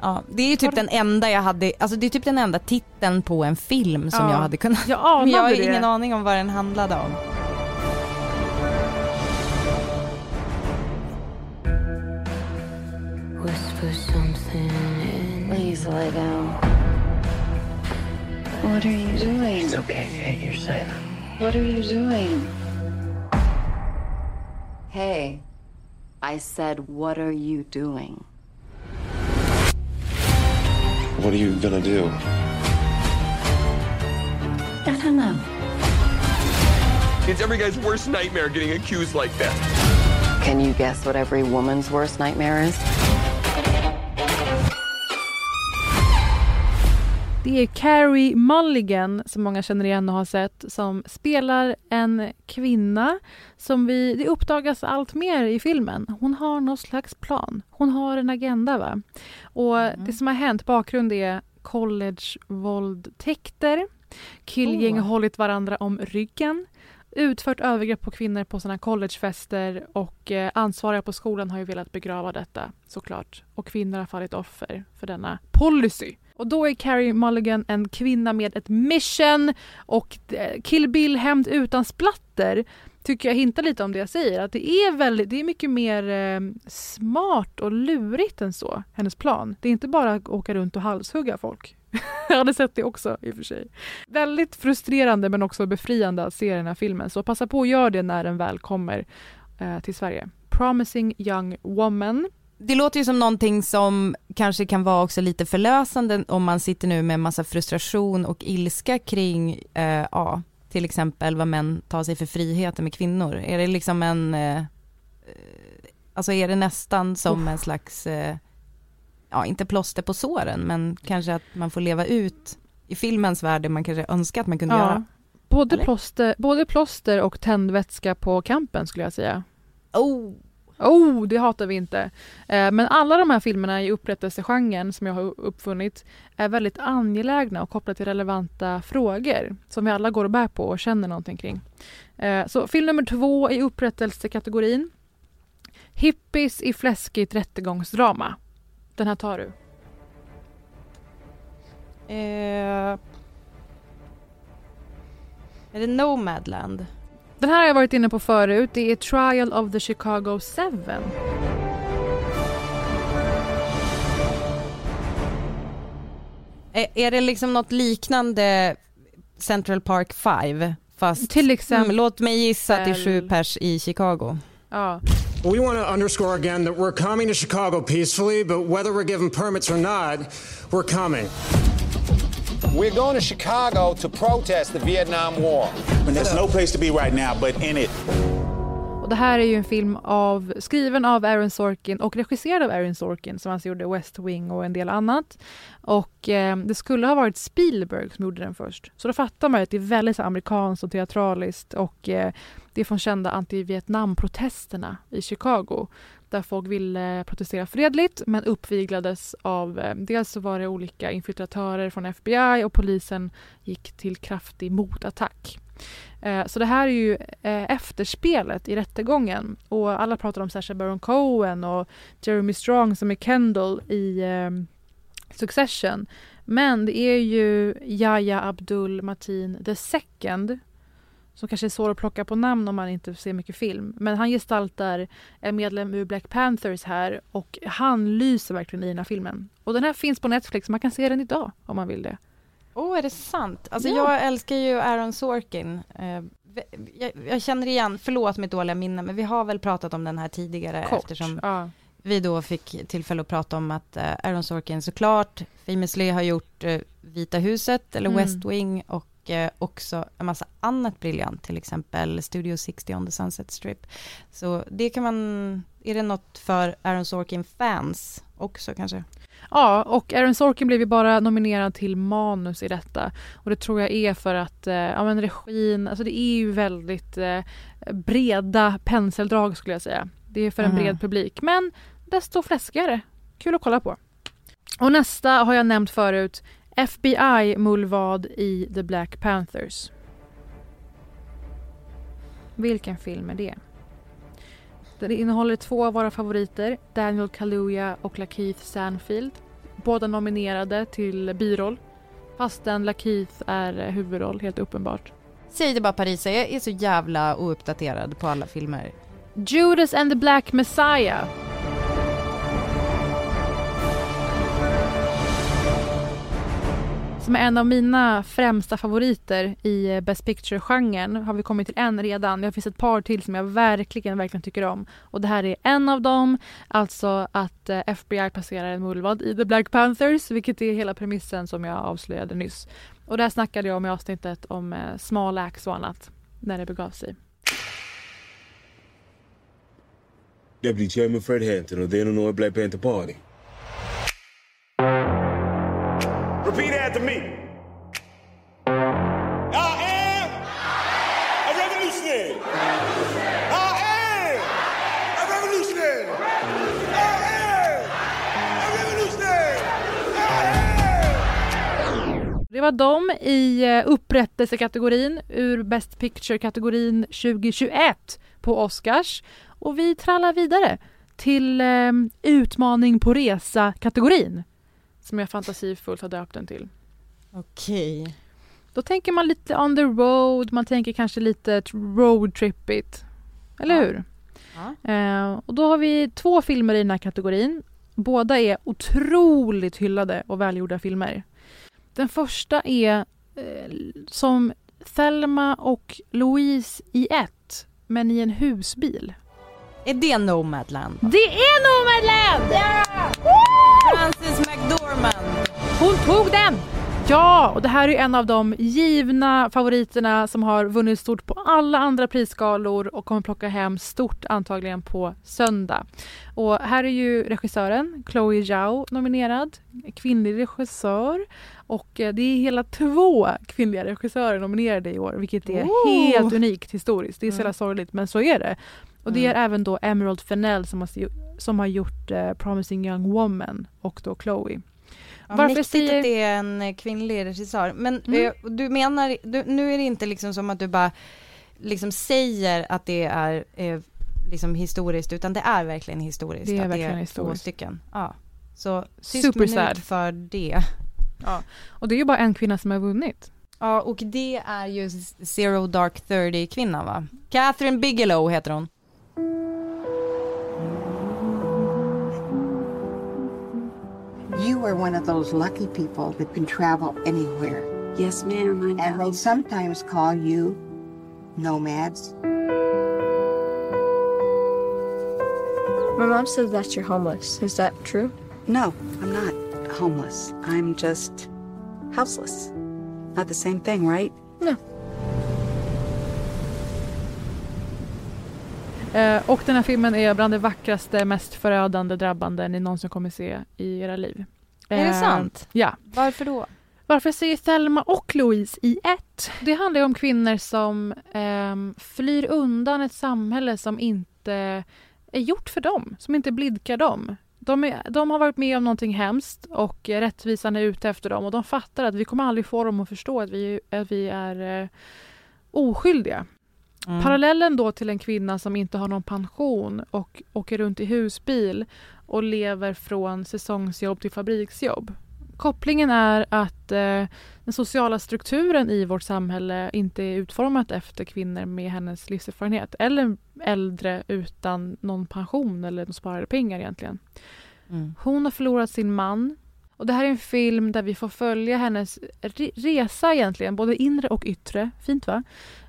Ja, det är ju typ den enda jag hade, alltså det är typ den enda titeln på en film som Ja. jag hade kunnat... Jag anade Men jag har det. ingen aning om vad den handlade om. Whisper something. Please let go. What are you doing? It's okay, Kate. You're safe. What are you doing? Hey, I said, what are you doing? What are you gonna do? I don't know. It's every guy's worst nightmare getting accused like that. Can you guess what every woman's worst nightmare is? Det är Carrie Mulligan, som många känner igen och har sett, som spelar en kvinna som vi, det uppdagas allt mer i filmen. Hon har någon slags plan. Hon har en agenda. va? Och Det som har hänt, bakgrund är collegevåldtäkter, killgäng Oh. hållit varandra om ryggen, utfört övergrepp på kvinnor på sina collegefester och eh, ansvariga på skolan har ju velat begrava detta såklart. Och kvinnor har fallit offer för denna policy. Och då är Carrie Mulligan en kvinna med ett mission och eh, Kill Bill hämnd utan splatter tycker jag hintar lite om det jag säger. Att det är, väldigt, det är mycket mer eh, smart och lurigt än så, hennes plan. Det är inte bara att åka runt och halshugga folk. jag hade sett det också i och för sig. Väldigt frustrerande men också befriande att se den här filmen. Så passa på att göra det när den väl kommer eh, till Sverige. Promising Young Woman. Det låter ju som någonting som kanske kan vara också lite förlösande om man sitter nu med massa frustration och ilska kring, eh, ja, till exempel vad män tar sig för friheter med kvinnor. Är det liksom en, eh, eh, alltså är det nästan som en slags, eh, ja inte plåster på såren, men kanske att man får leva ut i filmens värld det man kanske önskar att man kunde göra. Både Eller? plåster, både plåster och tändvätska på campen skulle jag säga. Oh! Oh, det hatar vi inte. Eh, men alla de här filmerna i upprättelsegenren som jag har uppfunnit är väldigt angelägna och kopplade till relevanta frågor som vi alla går och bär på och känner någonting kring. Eh, så film nummer två i upprättelsekategorin. Hippies i fläskigt rättegångsdrama. Den här tar du. Eh, är det Nomadland? Den här har jag varit inne på förut. Det är Trial of the Chicago 7. Är, är det liksom något liknande Central Park 5? Fast, Till exempel- Mm, låt mig gissa att det är sju pers i Chicago. Ja. We want to underscore again that we're coming to Chicago peacefully, but whether we're given permits or not, we're coming. We're going to Chicago to protest the Vietnam War. And there's no place to be right now but in it. Och det här är ju en film av, skriven av Aaron Sorkin och regisserad av Aaron Sorkin som alltså gjorde West Wing och en del annat. Och eh, det skulle ha varit Spielberg som gjorde den först. Så då fattar man ju att det är väldigt så, amerikanskt och teatraliskt och eh, det är från kända anti-Vietnam-protesterna i Chicago där eh, folk ville protestera fredligt men uppviglades av, eh, dels så var det olika infiltratörer från FBI och polisen gick till kraftig motattack. Eh, så det här är ju efterspelet i rättegången och alla pratar om Sacha Baron Cohen och Jeremy Strong som är Kendall i Succession. Men det är ju Yahya Abdul Mateen the second som kanske är svår att plocka på namn om man inte ser mycket film. Men han gestaltar en medlem ur Black Panthers här och han lyser verkligen i den här filmen. Och den här finns på Netflix, man kan se den idag om man vill det. Åh, oh, är det sant? Alltså Ja. jag älskar ju Aaron Sorkin. Eh, jag, jag känner igen, förlåt mitt dåliga minne, men vi har väl pratat om den här tidigare Kort, eftersom ja. vi då fick tillfälle att prata om att eh, Aaron Sorkin såklart famously har gjort eh, Vita huset eller Mm. West Wing och också en massa annat briljant, till exempel Studio 60 on the Sunset Strip. Så det kan man, är det något för Aaron Sorkin-fans också kanske? Ja, och Aaron Sorkin blev ju bara nominerad till manus i detta. Och det tror jag är för att eh, ja, men regin, alltså det är ju väldigt eh, breda penseldrag skulle jag säga. Det är för en Mhm. bred publik, men desto fläskigare. Kul att kolla på. Och nästa har jag nämnt förut, FBI Mullvad i The Black Panthers. Vilken film är det? Den innehåller två av våra favoriter, Daniel Kaluuya och Lakeith Stanfield. Båda nominerade till biroll, fastän Lakeith är huvudroll, helt uppenbart. Säg det bara Parisa, jag är så jävla ouppdaterad på alla filmer. Judas and the Black Messiah. Som är en av mina främsta favoriter i eh, Best Picture-genren har vi kommit till en redan. Det finns ett par till som jag verkligen, verkligen tycker om. Och det här är en av dem, alltså att eh, FBI placerar en mullvad i The Black Panthers, vilket är hela premissen som jag avslöjade nyss. Och det här snackade jag om i avsnittet om eh, small Axe och annat, när det begav sig. Deputy Chairman Fred Hampton of the Illinois Black Panther Party. Var de i eh, upprättelsekategorin ur Best Picture-kategorin 2021 på Oscars. Och vi trallar vidare till eh, utmaning på resa-kategorin som jag fantasifullt har döpt den till. Okej. Då tänker man lite on the road, man tänker kanske lite roadtrippigt. Eller Ja. hur? Ja. Eh, och då har vi två filmer i den här kategorin. Båda är otroligt hyllade och välgjorda filmer. Den första är eh, som Thelma och Louise i ett, men i en husbil. Är det Nomadland? Det är Nomadland! Frances McDormand. Hon tog den! Ja, och det här är en av de givna favoriterna som har vunnit stort på alla andra prisskalor och kommer plocka hem stort antagligen på söndag. Och här är ju regissören Chloe Zhao nominerad, kvinnlig regissör och eh, det är hela två kvinnliga regissörer nominerade i år vilket är Oh! helt unikt historiskt. Det är så Mm. jävla sorgligt men så är det. Och det är Mm. även då Emerald Fennell som har, som har gjort eh, Promising Young Woman och då Chloe. Ja, Varför säger- att det är en eh, kvinnlig regissör. Men Mm. eh, du menar, du, nu är det inte liksom som att du bara liksom säger att det är eh, liksom historiskt, utan det är verkligen historiskt. Det är verkligen det är historiskt. två stycken. Ja. Så tyst Super minut sad. för det. Ja. Och det är ju bara en kvinna som har vunnit. Ja, och det är ju Zero Dark Thirty kvinnan va? Catherine Bigelow heter hon. You are one of those lucky people that can travel anywhere. Yes, ma'am. And they sometimes call you nomads. My mom says that you're homeless. Is that true? No, I'm not homeless. I'm just houseless. Not the same thing, right? No. Eh, och den här filmen är bland det vackraste, mest förödande, drabbande ni någonsin kommer se i era liv. Är det Eh, sant? Ja. Varför då? Varför jag säger Thelma och Louise i ett? Det handlar ju om kvinnor som ehm, flyr undan ett samhälle som inte är gjort för dem, som inte blidkar dem. De, är, de har varit med om någonting hemskt och rättvisan är ute efter dem och de fattar att vi kommer aldrig få dem att förstå att vi, att vi är eh, oskyldiga. Mm. Parallellen då till en kvinna som inte har någon pension och åker runt i husbil och lever från säsongsjobb till fabriksjobb. Kopplingen är att eh, den sociala strukturen i vårt samhälle inte är utformat efter kvinnor med hennes livserfarenhet eller äldre utan någon pension eller någon sparade pengar egentligen. Mm. Hon har förlorat sin man och det här är en film där vi får följa hennes re- resa egentligen, både inre och yttre. Fint va?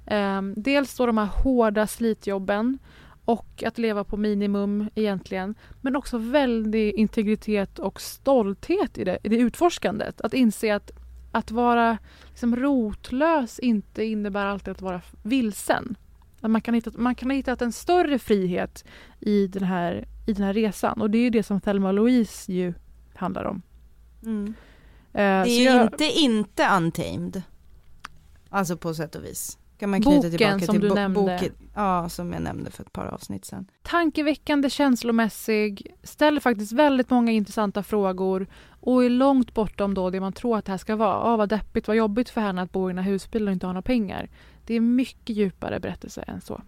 Ehm, dels då de här hårda slitjobben och att leva på minimum egentligen. Men också väldig integritet och stolthet i det, i det utforskandet. Att inse att, att vara liksom rotlös inte innebär alltid att vara vilsen. Att man, kan hitta, man kan ha hittat en större frihet i den, här, i den här resan. Och det är ju det som Thelma och Louise ju handlar om. Mm. Eh, Det är ju jag- inte inte Untamed. Alltså på sätt och vis. Kan man knyta Boken tillbaka som till du nämnde. boken. Ja, som jag nämnde för ett par avsnitt sedan. tankeväckande, känslomässig, ställer faktiskt väldigt många intressanta frågor och är långt bortom då det man tror att det här ska vara. Ah, vad deppigt, vad jobbigt för henne att bo i den här husbilen och inte ha några pengar. Det är mycket djupare berättelse än så.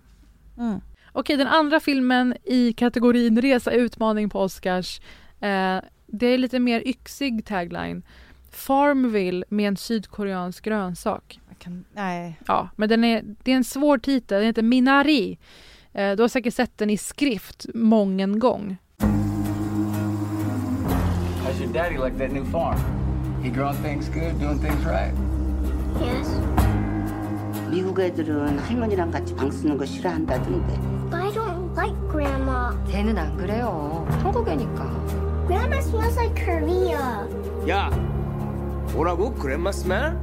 Mm. Okej, den andra filmen i kategorin Resa utmaning på Oscars. Eh, det är lite mer yxig tagline. Farmville med en sydkoreansk grönsak. Jag kan, nej. Ja, men den är, det är en svår titel. Den heter Minari. Eh, du har säkert sett den i skrift mången gång. How's your daddy like that new farm? You draw things good, doing things right. Yes. 미국 애들은 할머니랑 같이 방 쓰는 거 싫어한다던데. But I don't like Grandma. 걔는 안 그래요. 한국애니까. Grandma smells like Korea. 야, 뭐라고? 그랜마 스멜?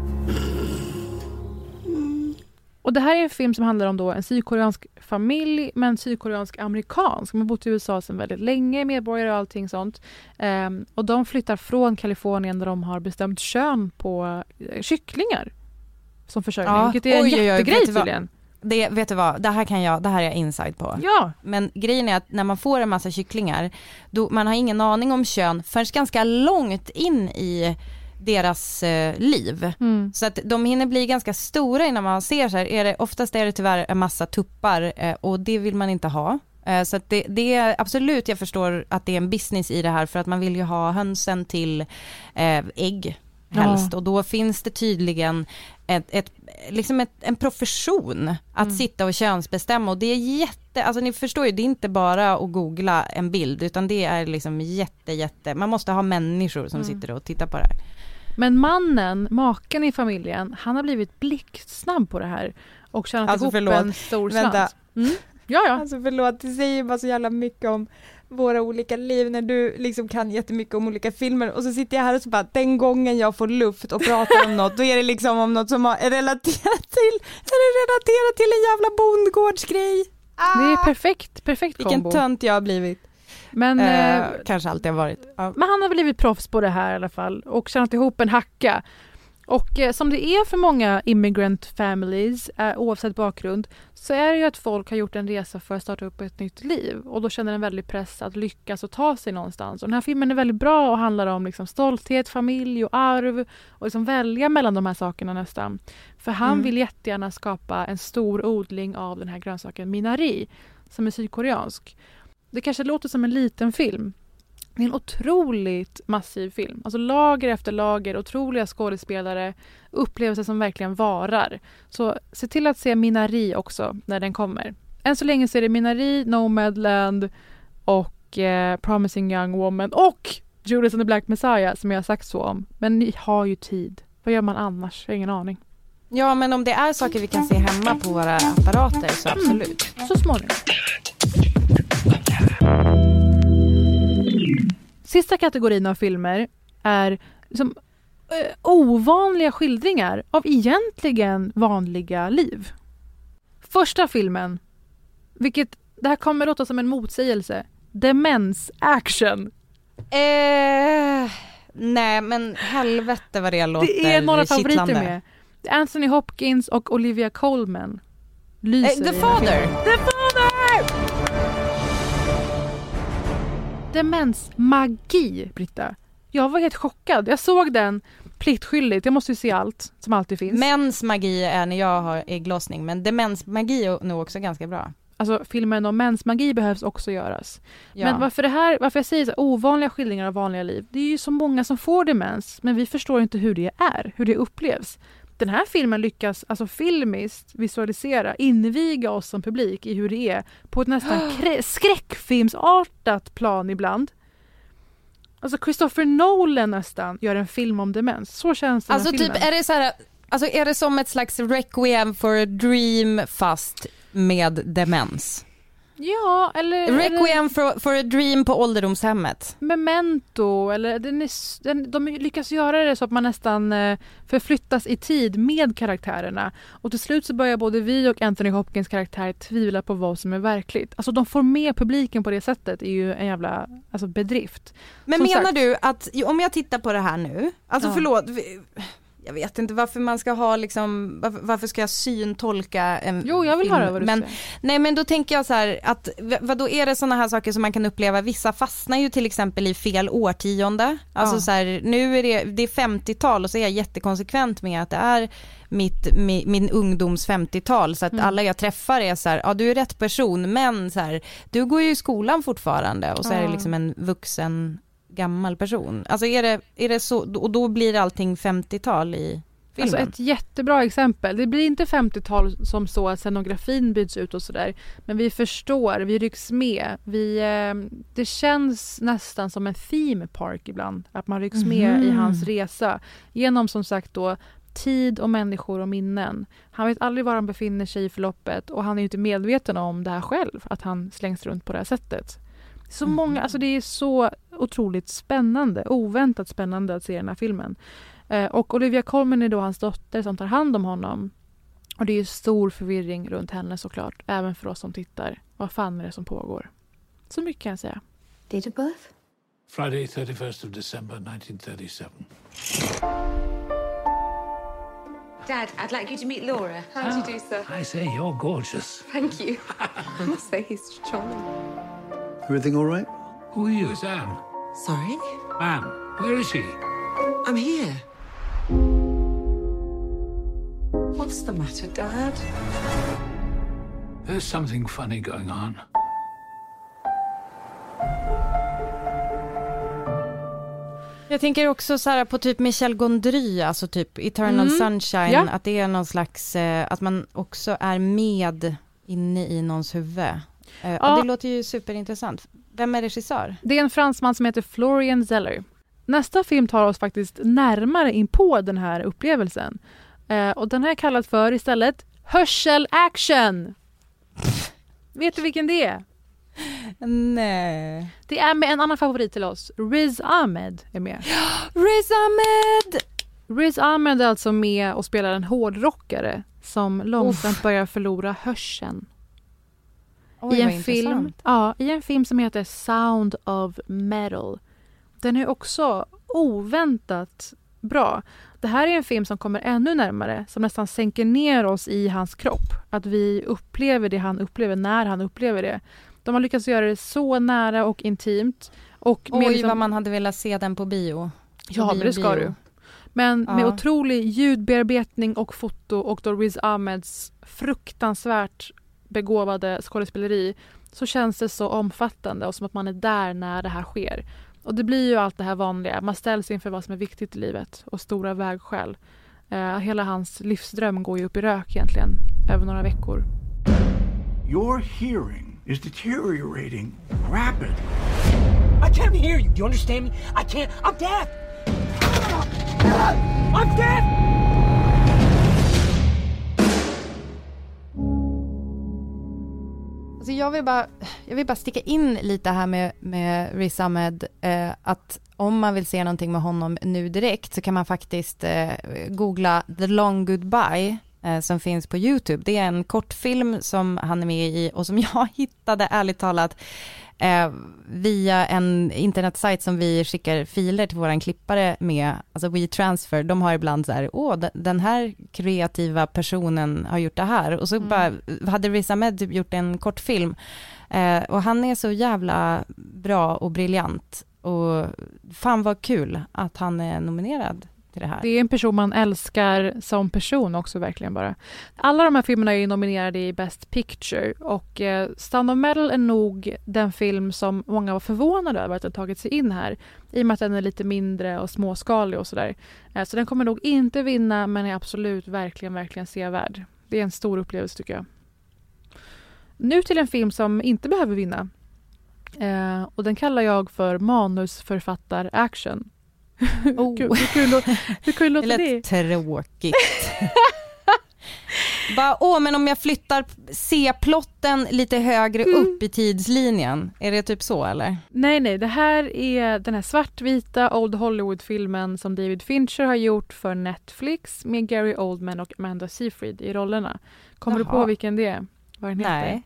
Och det här är en film som handlar om då en sydkoreansk familj, men sydkoreansk-amerikansk. De har bott i USA sedan väldigt länge, medborgare och allting sånt. Ehm, och de flyttar från Kalifornien där de har bestämt kön på eh, kycklingar som försörjning, vilket är en oj, oj, oj, jättegrej vad? tydligen. Det, vet du vad, det här kan jag, det här är jag inside på. Ja. Men grejen är att när man får en massa kycklingar, då man har ingen aning om kön förrän ganska långt in i deras eh, liv. Mm. Så att de hinner bli ganska stora innan man ser så här, är det, oftast är det tyvärr en massa tuppar eh, och det vill man inte ha. Eh, så att det, det är absolut, jag förstår att det är en business i det här för att man vill ju ha hönsen till eh, ägg helst Ja. och då finns det tydligen ett, ett, liksom ett, en profession att Mm. sitta och könsbestämma och det är jätte, alltså ni förstår ju det är inte bara att googla en bild utan det är liksom jätte jätte, man måste ha människor som Mm. sitter och tittar på det här. Men mannen, maken i familjen, han har blivit blixtsnabb på det här och tjänat Alltså, ihop förlåt. en stor slant. Mm. Ja, ja. Alltså förlåt, det säger bara så jävla mycket om våra olika liv när du liksom kan jättemycket om olika filmer och så sitter jag här och så bara den gången jag får luft och pratar om något då är det liksom om något som är relaterat till, är det relaterat till en jävla bondgårdsgrej. Det är perfekt, perfekt Vilken kombo. tönt jag har blivit. Men, Eh, eh, kanske alltid har varit. Ja. Men han har blivit proffs på det här i alla fall och tjänat ihop en hacka. Och eh, som det är för många immigrant families, eh, oavsett bakgrund, så är det ju att folk har gjort en resa för att starta upp ett nytt liv och då känner en väldig press att lyckas och ta sig någonstans. Och den här filmen är väldigt bra och handlar om liksom stolthet, familj och arv och liksom välja mellan de här sakerna nästan. För han Mm. vill jättegärna skapa en stor odling av den här grönsaken minari som är sydkoreansk. Det kanske låter som en liten film, det är en otroligt massiv film. Alltså lager efter lager, otroliga skådespelare, upplevelser som verkligen varar. Så se till att se Minari också när den kommer. Än så länge så är det Minari, Nomadland och eh, Promising Young Woman och Judas and the Black Messiah som jag har sagt så om. Men ni har ju tid. Vad gör man annars? Jag har ingen aning. Ja men om det är saker vi kan se hemma på våra apparater så absolut. Så småningom. Sista kategorin av filmer är liksom, eh, ovanliga skildringar av egentligen vanliga liv. Första filmen, vilket det här kommer låta som en motsägelse, demens action. Eh, nej men helvete vad det låter Det är några favoriter med. Anthony Hopkins och Olivia Colman lyser Eh, The Father. The Father! Demensmagi, Britta. Jag var helt chockad. Jag såg den pliktskyldigt. Jag måste ju se allt som alltid finns. Mäns magi är när jag har ägglossning men demensmagi är nog också ganska bra. Alltså filmen om mensmagi behövs också göras. Ja. Men varför det här, varför jag säger så här, ovanliga skildringar av vanliga liv, det är ju så många som får demens, men vi förstår inte hur det är, hur det upplevs. Den här filmen lyckas alltså filmiskt visualisera, inviga oss som publik i hur det är på ett nästan krä- skräckfilmsartat plan ibland. Alltså Christopher Nolan nästan gör en film om demens. Så känns den Alltså typ filmen. är det så här, alltså är det som ett slags requiem for a dream fast med demens? Ja, eller... Requiem eller for, for a dream på ålderdomshemmet. Memento, eller den är, den, de lyckas göra det så att man nästan eh, förflyttas i tid med karaktärerna. Och till slut så börjar både vi och Anthony Hopkins karaktär tvivla på vad som är verkligt. Alltså de får med publiken på det sättet är ju en jävla alltså, bedrift. Men Som menar sagt- du att, om jag tittar på det här nu, alltså Ja. förlåt, vi- jag vet inte varför man ska ha liksom, varför, varför ska jag syntolka en Jo, jag vill film? höra vad du men, säger. Nej men då tänker jag så här att, vad då är det sådana här saker som man kan uppleva, vissa fastnar ju till exempel i fel årtionde, alltså Ja. så här, nu är det, det är 50-tal och så är jag jättekonsekvent med att det är mitt, mi, min ungdoms 50-tal så att Mm. alla jag träffar är så här, ja du är rätt person men så här, du går ju i skolan fortfarande och så är det Ja. liksom en vuxen gammal person. Alltså är det, är det så, och då blir allting 50-tal i, filmen. Alltså ett jättebra exempel. Det blir inte 50-tal som så att scenografin byts ut och sådär. Men vi förstår, vi rycks med. Vi, eh, det känns nästan som en theme park ibland. Att man rycks med Mhm. i hans resa. Genom som sagt då tid och människor och minnen. Han vet aldrig var han befinner sig i förloppet och han är inte medveten om det här själv. Att han slängs runt på det här sättet. Så många, alltså det är så otroligt spännande, oväntat spännande att se den här filmen. Eh, och Olivia Colman är då hans dotter som tar hand om honom. Och det är ju stor förvirring runt henne såklart, även för oss som tittar. Vad fan är det som pågår? Så mycket kan jag säga. Date of birth? Friday, 31st of December, 1937. Dad, I'd like you to meet Laura. How do you do, sir? I say, you're gorgeous. Thank you. I must say he's charming. Everything all right? Who are you? Sam. Sorry? Ma'am, where is she? I'm here. What's the matter, Dad? There's something funny going on. Jag tänker också så här på typ Michel Gondry, alltså typ Eternal Mm. Sunshine, Ja. att det är någon slags, eh, att man också är med inne i någons huvud. Eh, Ja. det låter ju superintressant. Vem är regissör? Det är en fransman som heter Florian Zeller. Nästa film tar oss faktiskt närmare in på den här upplevelsen. Eh, och den har jag kallat för istället Hörsel Action. Vet du vilken det är? Nej. Det är med en annan favorit till oss. Riz Ahmed är med. Riz Ahmed! Riz Ahmed är alltså med och spelar en hårdrockare som långsamt Uff. börjar förlora hörseln. Oj, I en, film, ja, I en film som heter Sound of Metal. Den är också oväntat bra. Det här är en film som kommer ännu närmare, som nästan sänker ner oss i hans kropp. Att vi upplever det han upplever när han upplever det. De har lyckats göra det så nära och intimt. Och med Oj, liksom- vad man hade velat se den på bio. Ja, På men det ska bio. du. Men med Ja. otrolig ljudbearbetning och foto och då Riz Ahmeds fruktansvärt begåvade skådespeleri så känns det så omfattande och som att man är där när det här sker. Och det blir ju allt det här vanliga. Man ställs inför vad som är viktigt i livet och stora vägskäl. Eh, hela hans livsdröm går ju upp i rök egentligen över några veckor. Your hearing is deteriorating rapidly. I can't hear you. Do you understand me? I can't. I'm deaf. I'm deaf. Jag, vill bara, jag vill bara sticka in lite här med, med Riz Ahmed, eh, att om man vill se någonting med honom nu direkt så kan man faktiskt eh, googla The Long Goodbye eh, som finns på YouTube. Det är en kortfilm som han är med i och som jag hittade ärligt talat eh, via en internetsajt som vi skickar filer till våran klippare med, alltså WeTransfer, de har ibland så här, åh, de- den här kreativa personen har gjort det här, och så bara, hade Riz Ahmed typ gjort en kortfilm, eh, och han är så jävla bra och briljant, och fan vad kul att han är nominerad till det här. Det är en person man älskar som person också verkligen bara. Alla de här filmerna är nominerade i Best Picture och eh, Sound of Metal är nog den film som många var förvånade över att den tagit sig in här i och med att den är lite mindre och småskalig och sådär. Eh, så den kommer nog inte vinna men är absolut verkligen, verkligen sevärd. Det är en stor upplevelse tycker jag. Nu till en film som inte behöver vinna. Eh, och den kallar jag för manusförfattar-action. Oh. Hur, hur, kul, hur kul låter det det? lät tråkigt. Bara, åh, men om jag flyttar C-plotten lite högre Mm. upp i tidslinjen, är det typ så eller? Nej, nej, det här är den här svartvita Old Hollywood-filmen som David Fincher har gjort för Netflix med Gary Oldman och Amanda Seyfried i rollerna. Kommer du Jaha. på vilken det är? Vad den heter? Nej,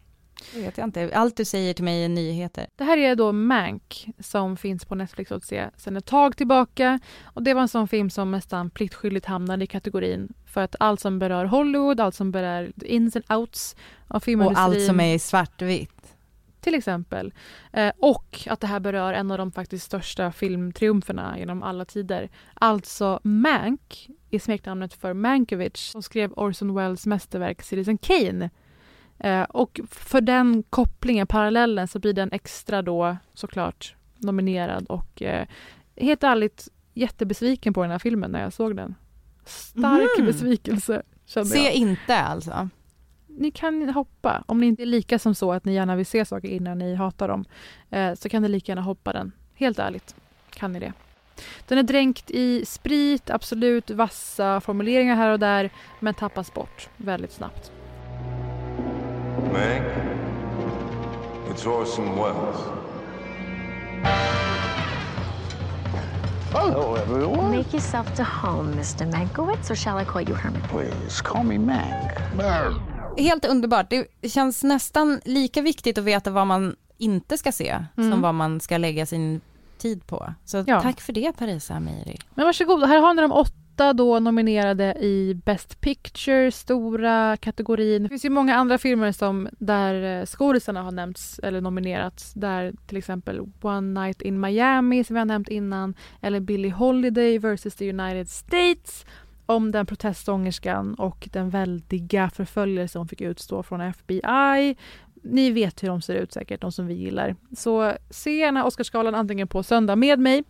det vet jag inte. Allt du säger till mig är nyheter. Det här är då Mank som finns på Netflix att se sedan ett tag tillbaka. Och Det var en sån film som nästan pliktskyldigt hamnade i kategorin för att allt som berör Hollywood, allt som berör ins and outs av Och filmindustrin. allt som är svartvitt. till exempel. Eh, och att det här berör en av de faktiskt största filmtriumferna genom alla tider. Alltså Mank är smeknamnet för Mankiewicz som skrev Orson Welles mästerverk Citizen Kane. Eh, och för den kopplingen, parallellen, så blir den extra då såklart nominerad och eh, helt ärligt jättebesviken på den här filmen när jag såg den. Stark Mhm. besvikelse kände Se jag. inte alltså. Ni kan hoppa. Om ni inte är lika som så att ni gärna vill se saker innan ni hatar dem eh, så kan ni lika gärna hoppa den. Helt ärligt kan ni det. Den är dränkt i sprit, absolut vassa formuleringar här och där men tappas bort väldigt snabbt. Meg, it's Orson Welles. Hello, everyone. Make yourself to home, Mr. Mankowitz, or shall I call you Herman? Please call me Mac. Helt underbart. Det känns nästan lika viktigt att veta vad man inte ska se Mm. som vad man ska lägga sin tid på. Så Ja. tack för det Parisa Amiri. Men varsågod, här har ni de åtta då nominerade i Best Picture, stora kategorin. Det finns ju många andra filmer som där eh, skådisarna har nämnts eller nominerats. Där till exempel One Night in Miami som vi har nämnt innan eller Billie Holiday vs the United States om den protestsångerskan och den väldiga förföljelse hon fick utstå från FBI. Ni vet hur de ser ut säkert, de som vi gillar. Så se gärna Oscarsgalan antingen på söndag med mig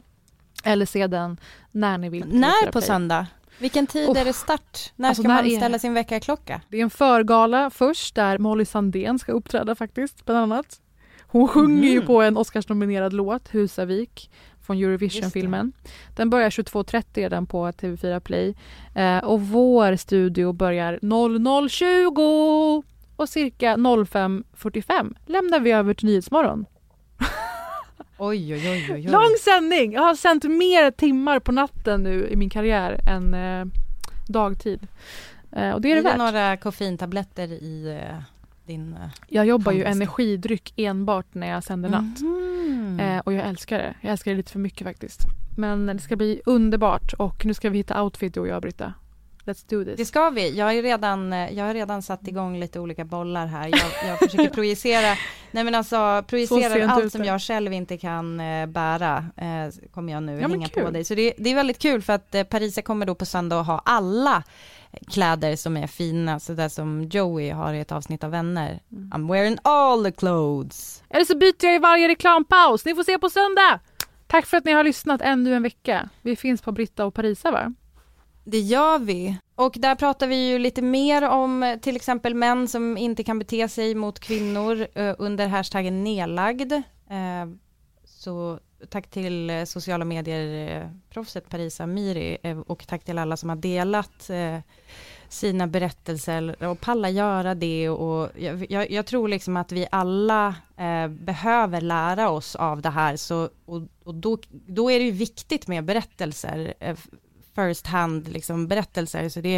eller se den när ni vill. När TV4 på söndag? Vilken tid Uff. är det start? När Alltså, ska när man är- ställa sin väckarklocka? Det är en förgala först där Molly Sandén ska uppträda faktiskt, bland annat. Hon sjunger ju Mhm. på en Oscarsnominerad låt, Husavik, från Eurovision-filmen. Den börjar 22.30 redan på TV4 Play. Eh, och vår studio börjar 00.20 och cirka 05.45 lämnar vi över till Nyhetsmorgon. Oj, oj, oj, oj. Lång sändning! Jag har sänt mer timmar på natten nu i min karriär än eh, dagtid. Eh, och det är det Blir värt. några koffeintabletter i eh, din... eh, Jag jobbar ju handväska? energidryck enbart när jag sänder natt. Eh, och jag älskar det. Jag älskar det lite för mycket faktiskt. Men det ska bli underbart och nu ska vi hitta outfit du och jag Britta. Let's do this. Det ska vi. Jag har ju redan, eh, jag har redan satt igång lite olika bollar här. Jag, jag försöker projicera, nej men alltså projicera allt som jag själv inte kan eh, bära, eh, kommer jag nu Ja, hänga på dig. Så det, det är väldigt kul för att eh, Parisa kommer då på söndag att ha alla kläder som är fina, så där som Joey har i ett avsnitt av Vänner. Mm. I'm wearing all the clothes. Eller så byter jag i varje reklampaus. Ni får se på söndag! Tack för att ni har lyssnat ännu en vecka. Vi finns på Britta och Parisa va? Det gör vi. Och där pratar vi ju lite mer om eh, till exempel män som inte kan bete sig mot kvinnor eh, under hashtaggen nedlagd. Eh, så tack till eh, sociala medier-proffset eh, Parisa Miri eh, och tack till alla som har delat eh, sina berättelser och palla göra det och jag, jag, jag tror liksom att vi alla eh, behöver lära oss av det här så och, och då, då är det ju viktigt med berättelser eh, first hand liksom berättelser så det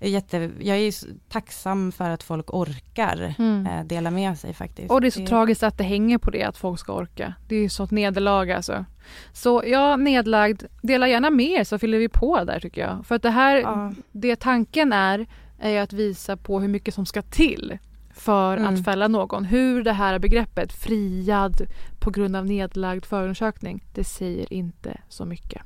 är jätte, jag är tacksam för att folk orkar Mm. eh, dela med sig faktiskt. Och det är så tragiskt att det hänger på det, att folk ska orka. Det är ju så ett nederlag alltså. Så ja, nedlagd, dela gärna med er så fyller vi på där tycker jag. För att det här, Ja. det tanken är, är att visa på hur mycket som ska till för Mm. att fälla någon. Hur det här begreppet friad på grund av nedlagd förundersökning, det säger inte så mycket.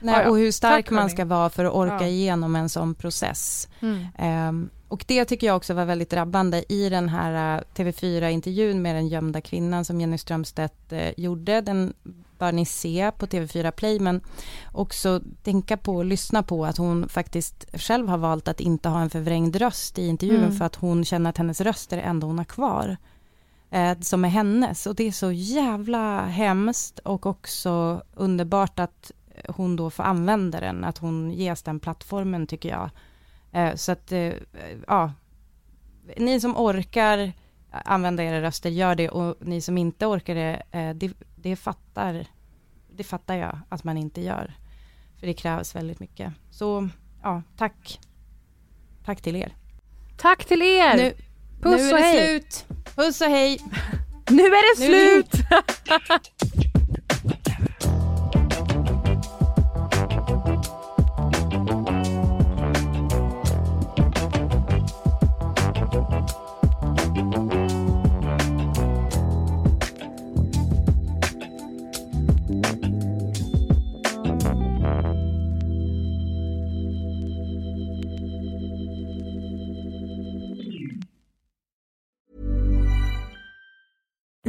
Nej, Ja, ja. och hur stark Tack, man ska vara för att orka Ja. igenom en sån process. Mm. Ehm, och det tycker jag också var väldigt drabbande i den här eh, TV4-intervjun med den gömda kvinnan som Jenny Strömstedt eh, gjorde. Den bör ni se på TV4 Play, men också tänka på och lyssna på att hon faktiskt själv har valt att inte ha en förvrängd röst i intervjun Mm. för att hon känner att hennes röst är det enda hon har kvar. Eh, som är hennes och det är så jävla hemskt och också underbart att hon då får använda den, att hon ges den plattformen tycker jag. Eh, så att, eh, ja, ni som orkar använda era röster, gör det och ni som inte orkar det, eh, det, det fattar, det fattar jag att man inte gör. För det krävs väldigt mycket. Så, ja, tack. Tack till er. Tack till er! Nu, Puss nu är och det hej! slut. Puss och hej. Nu är det Nu är det slut!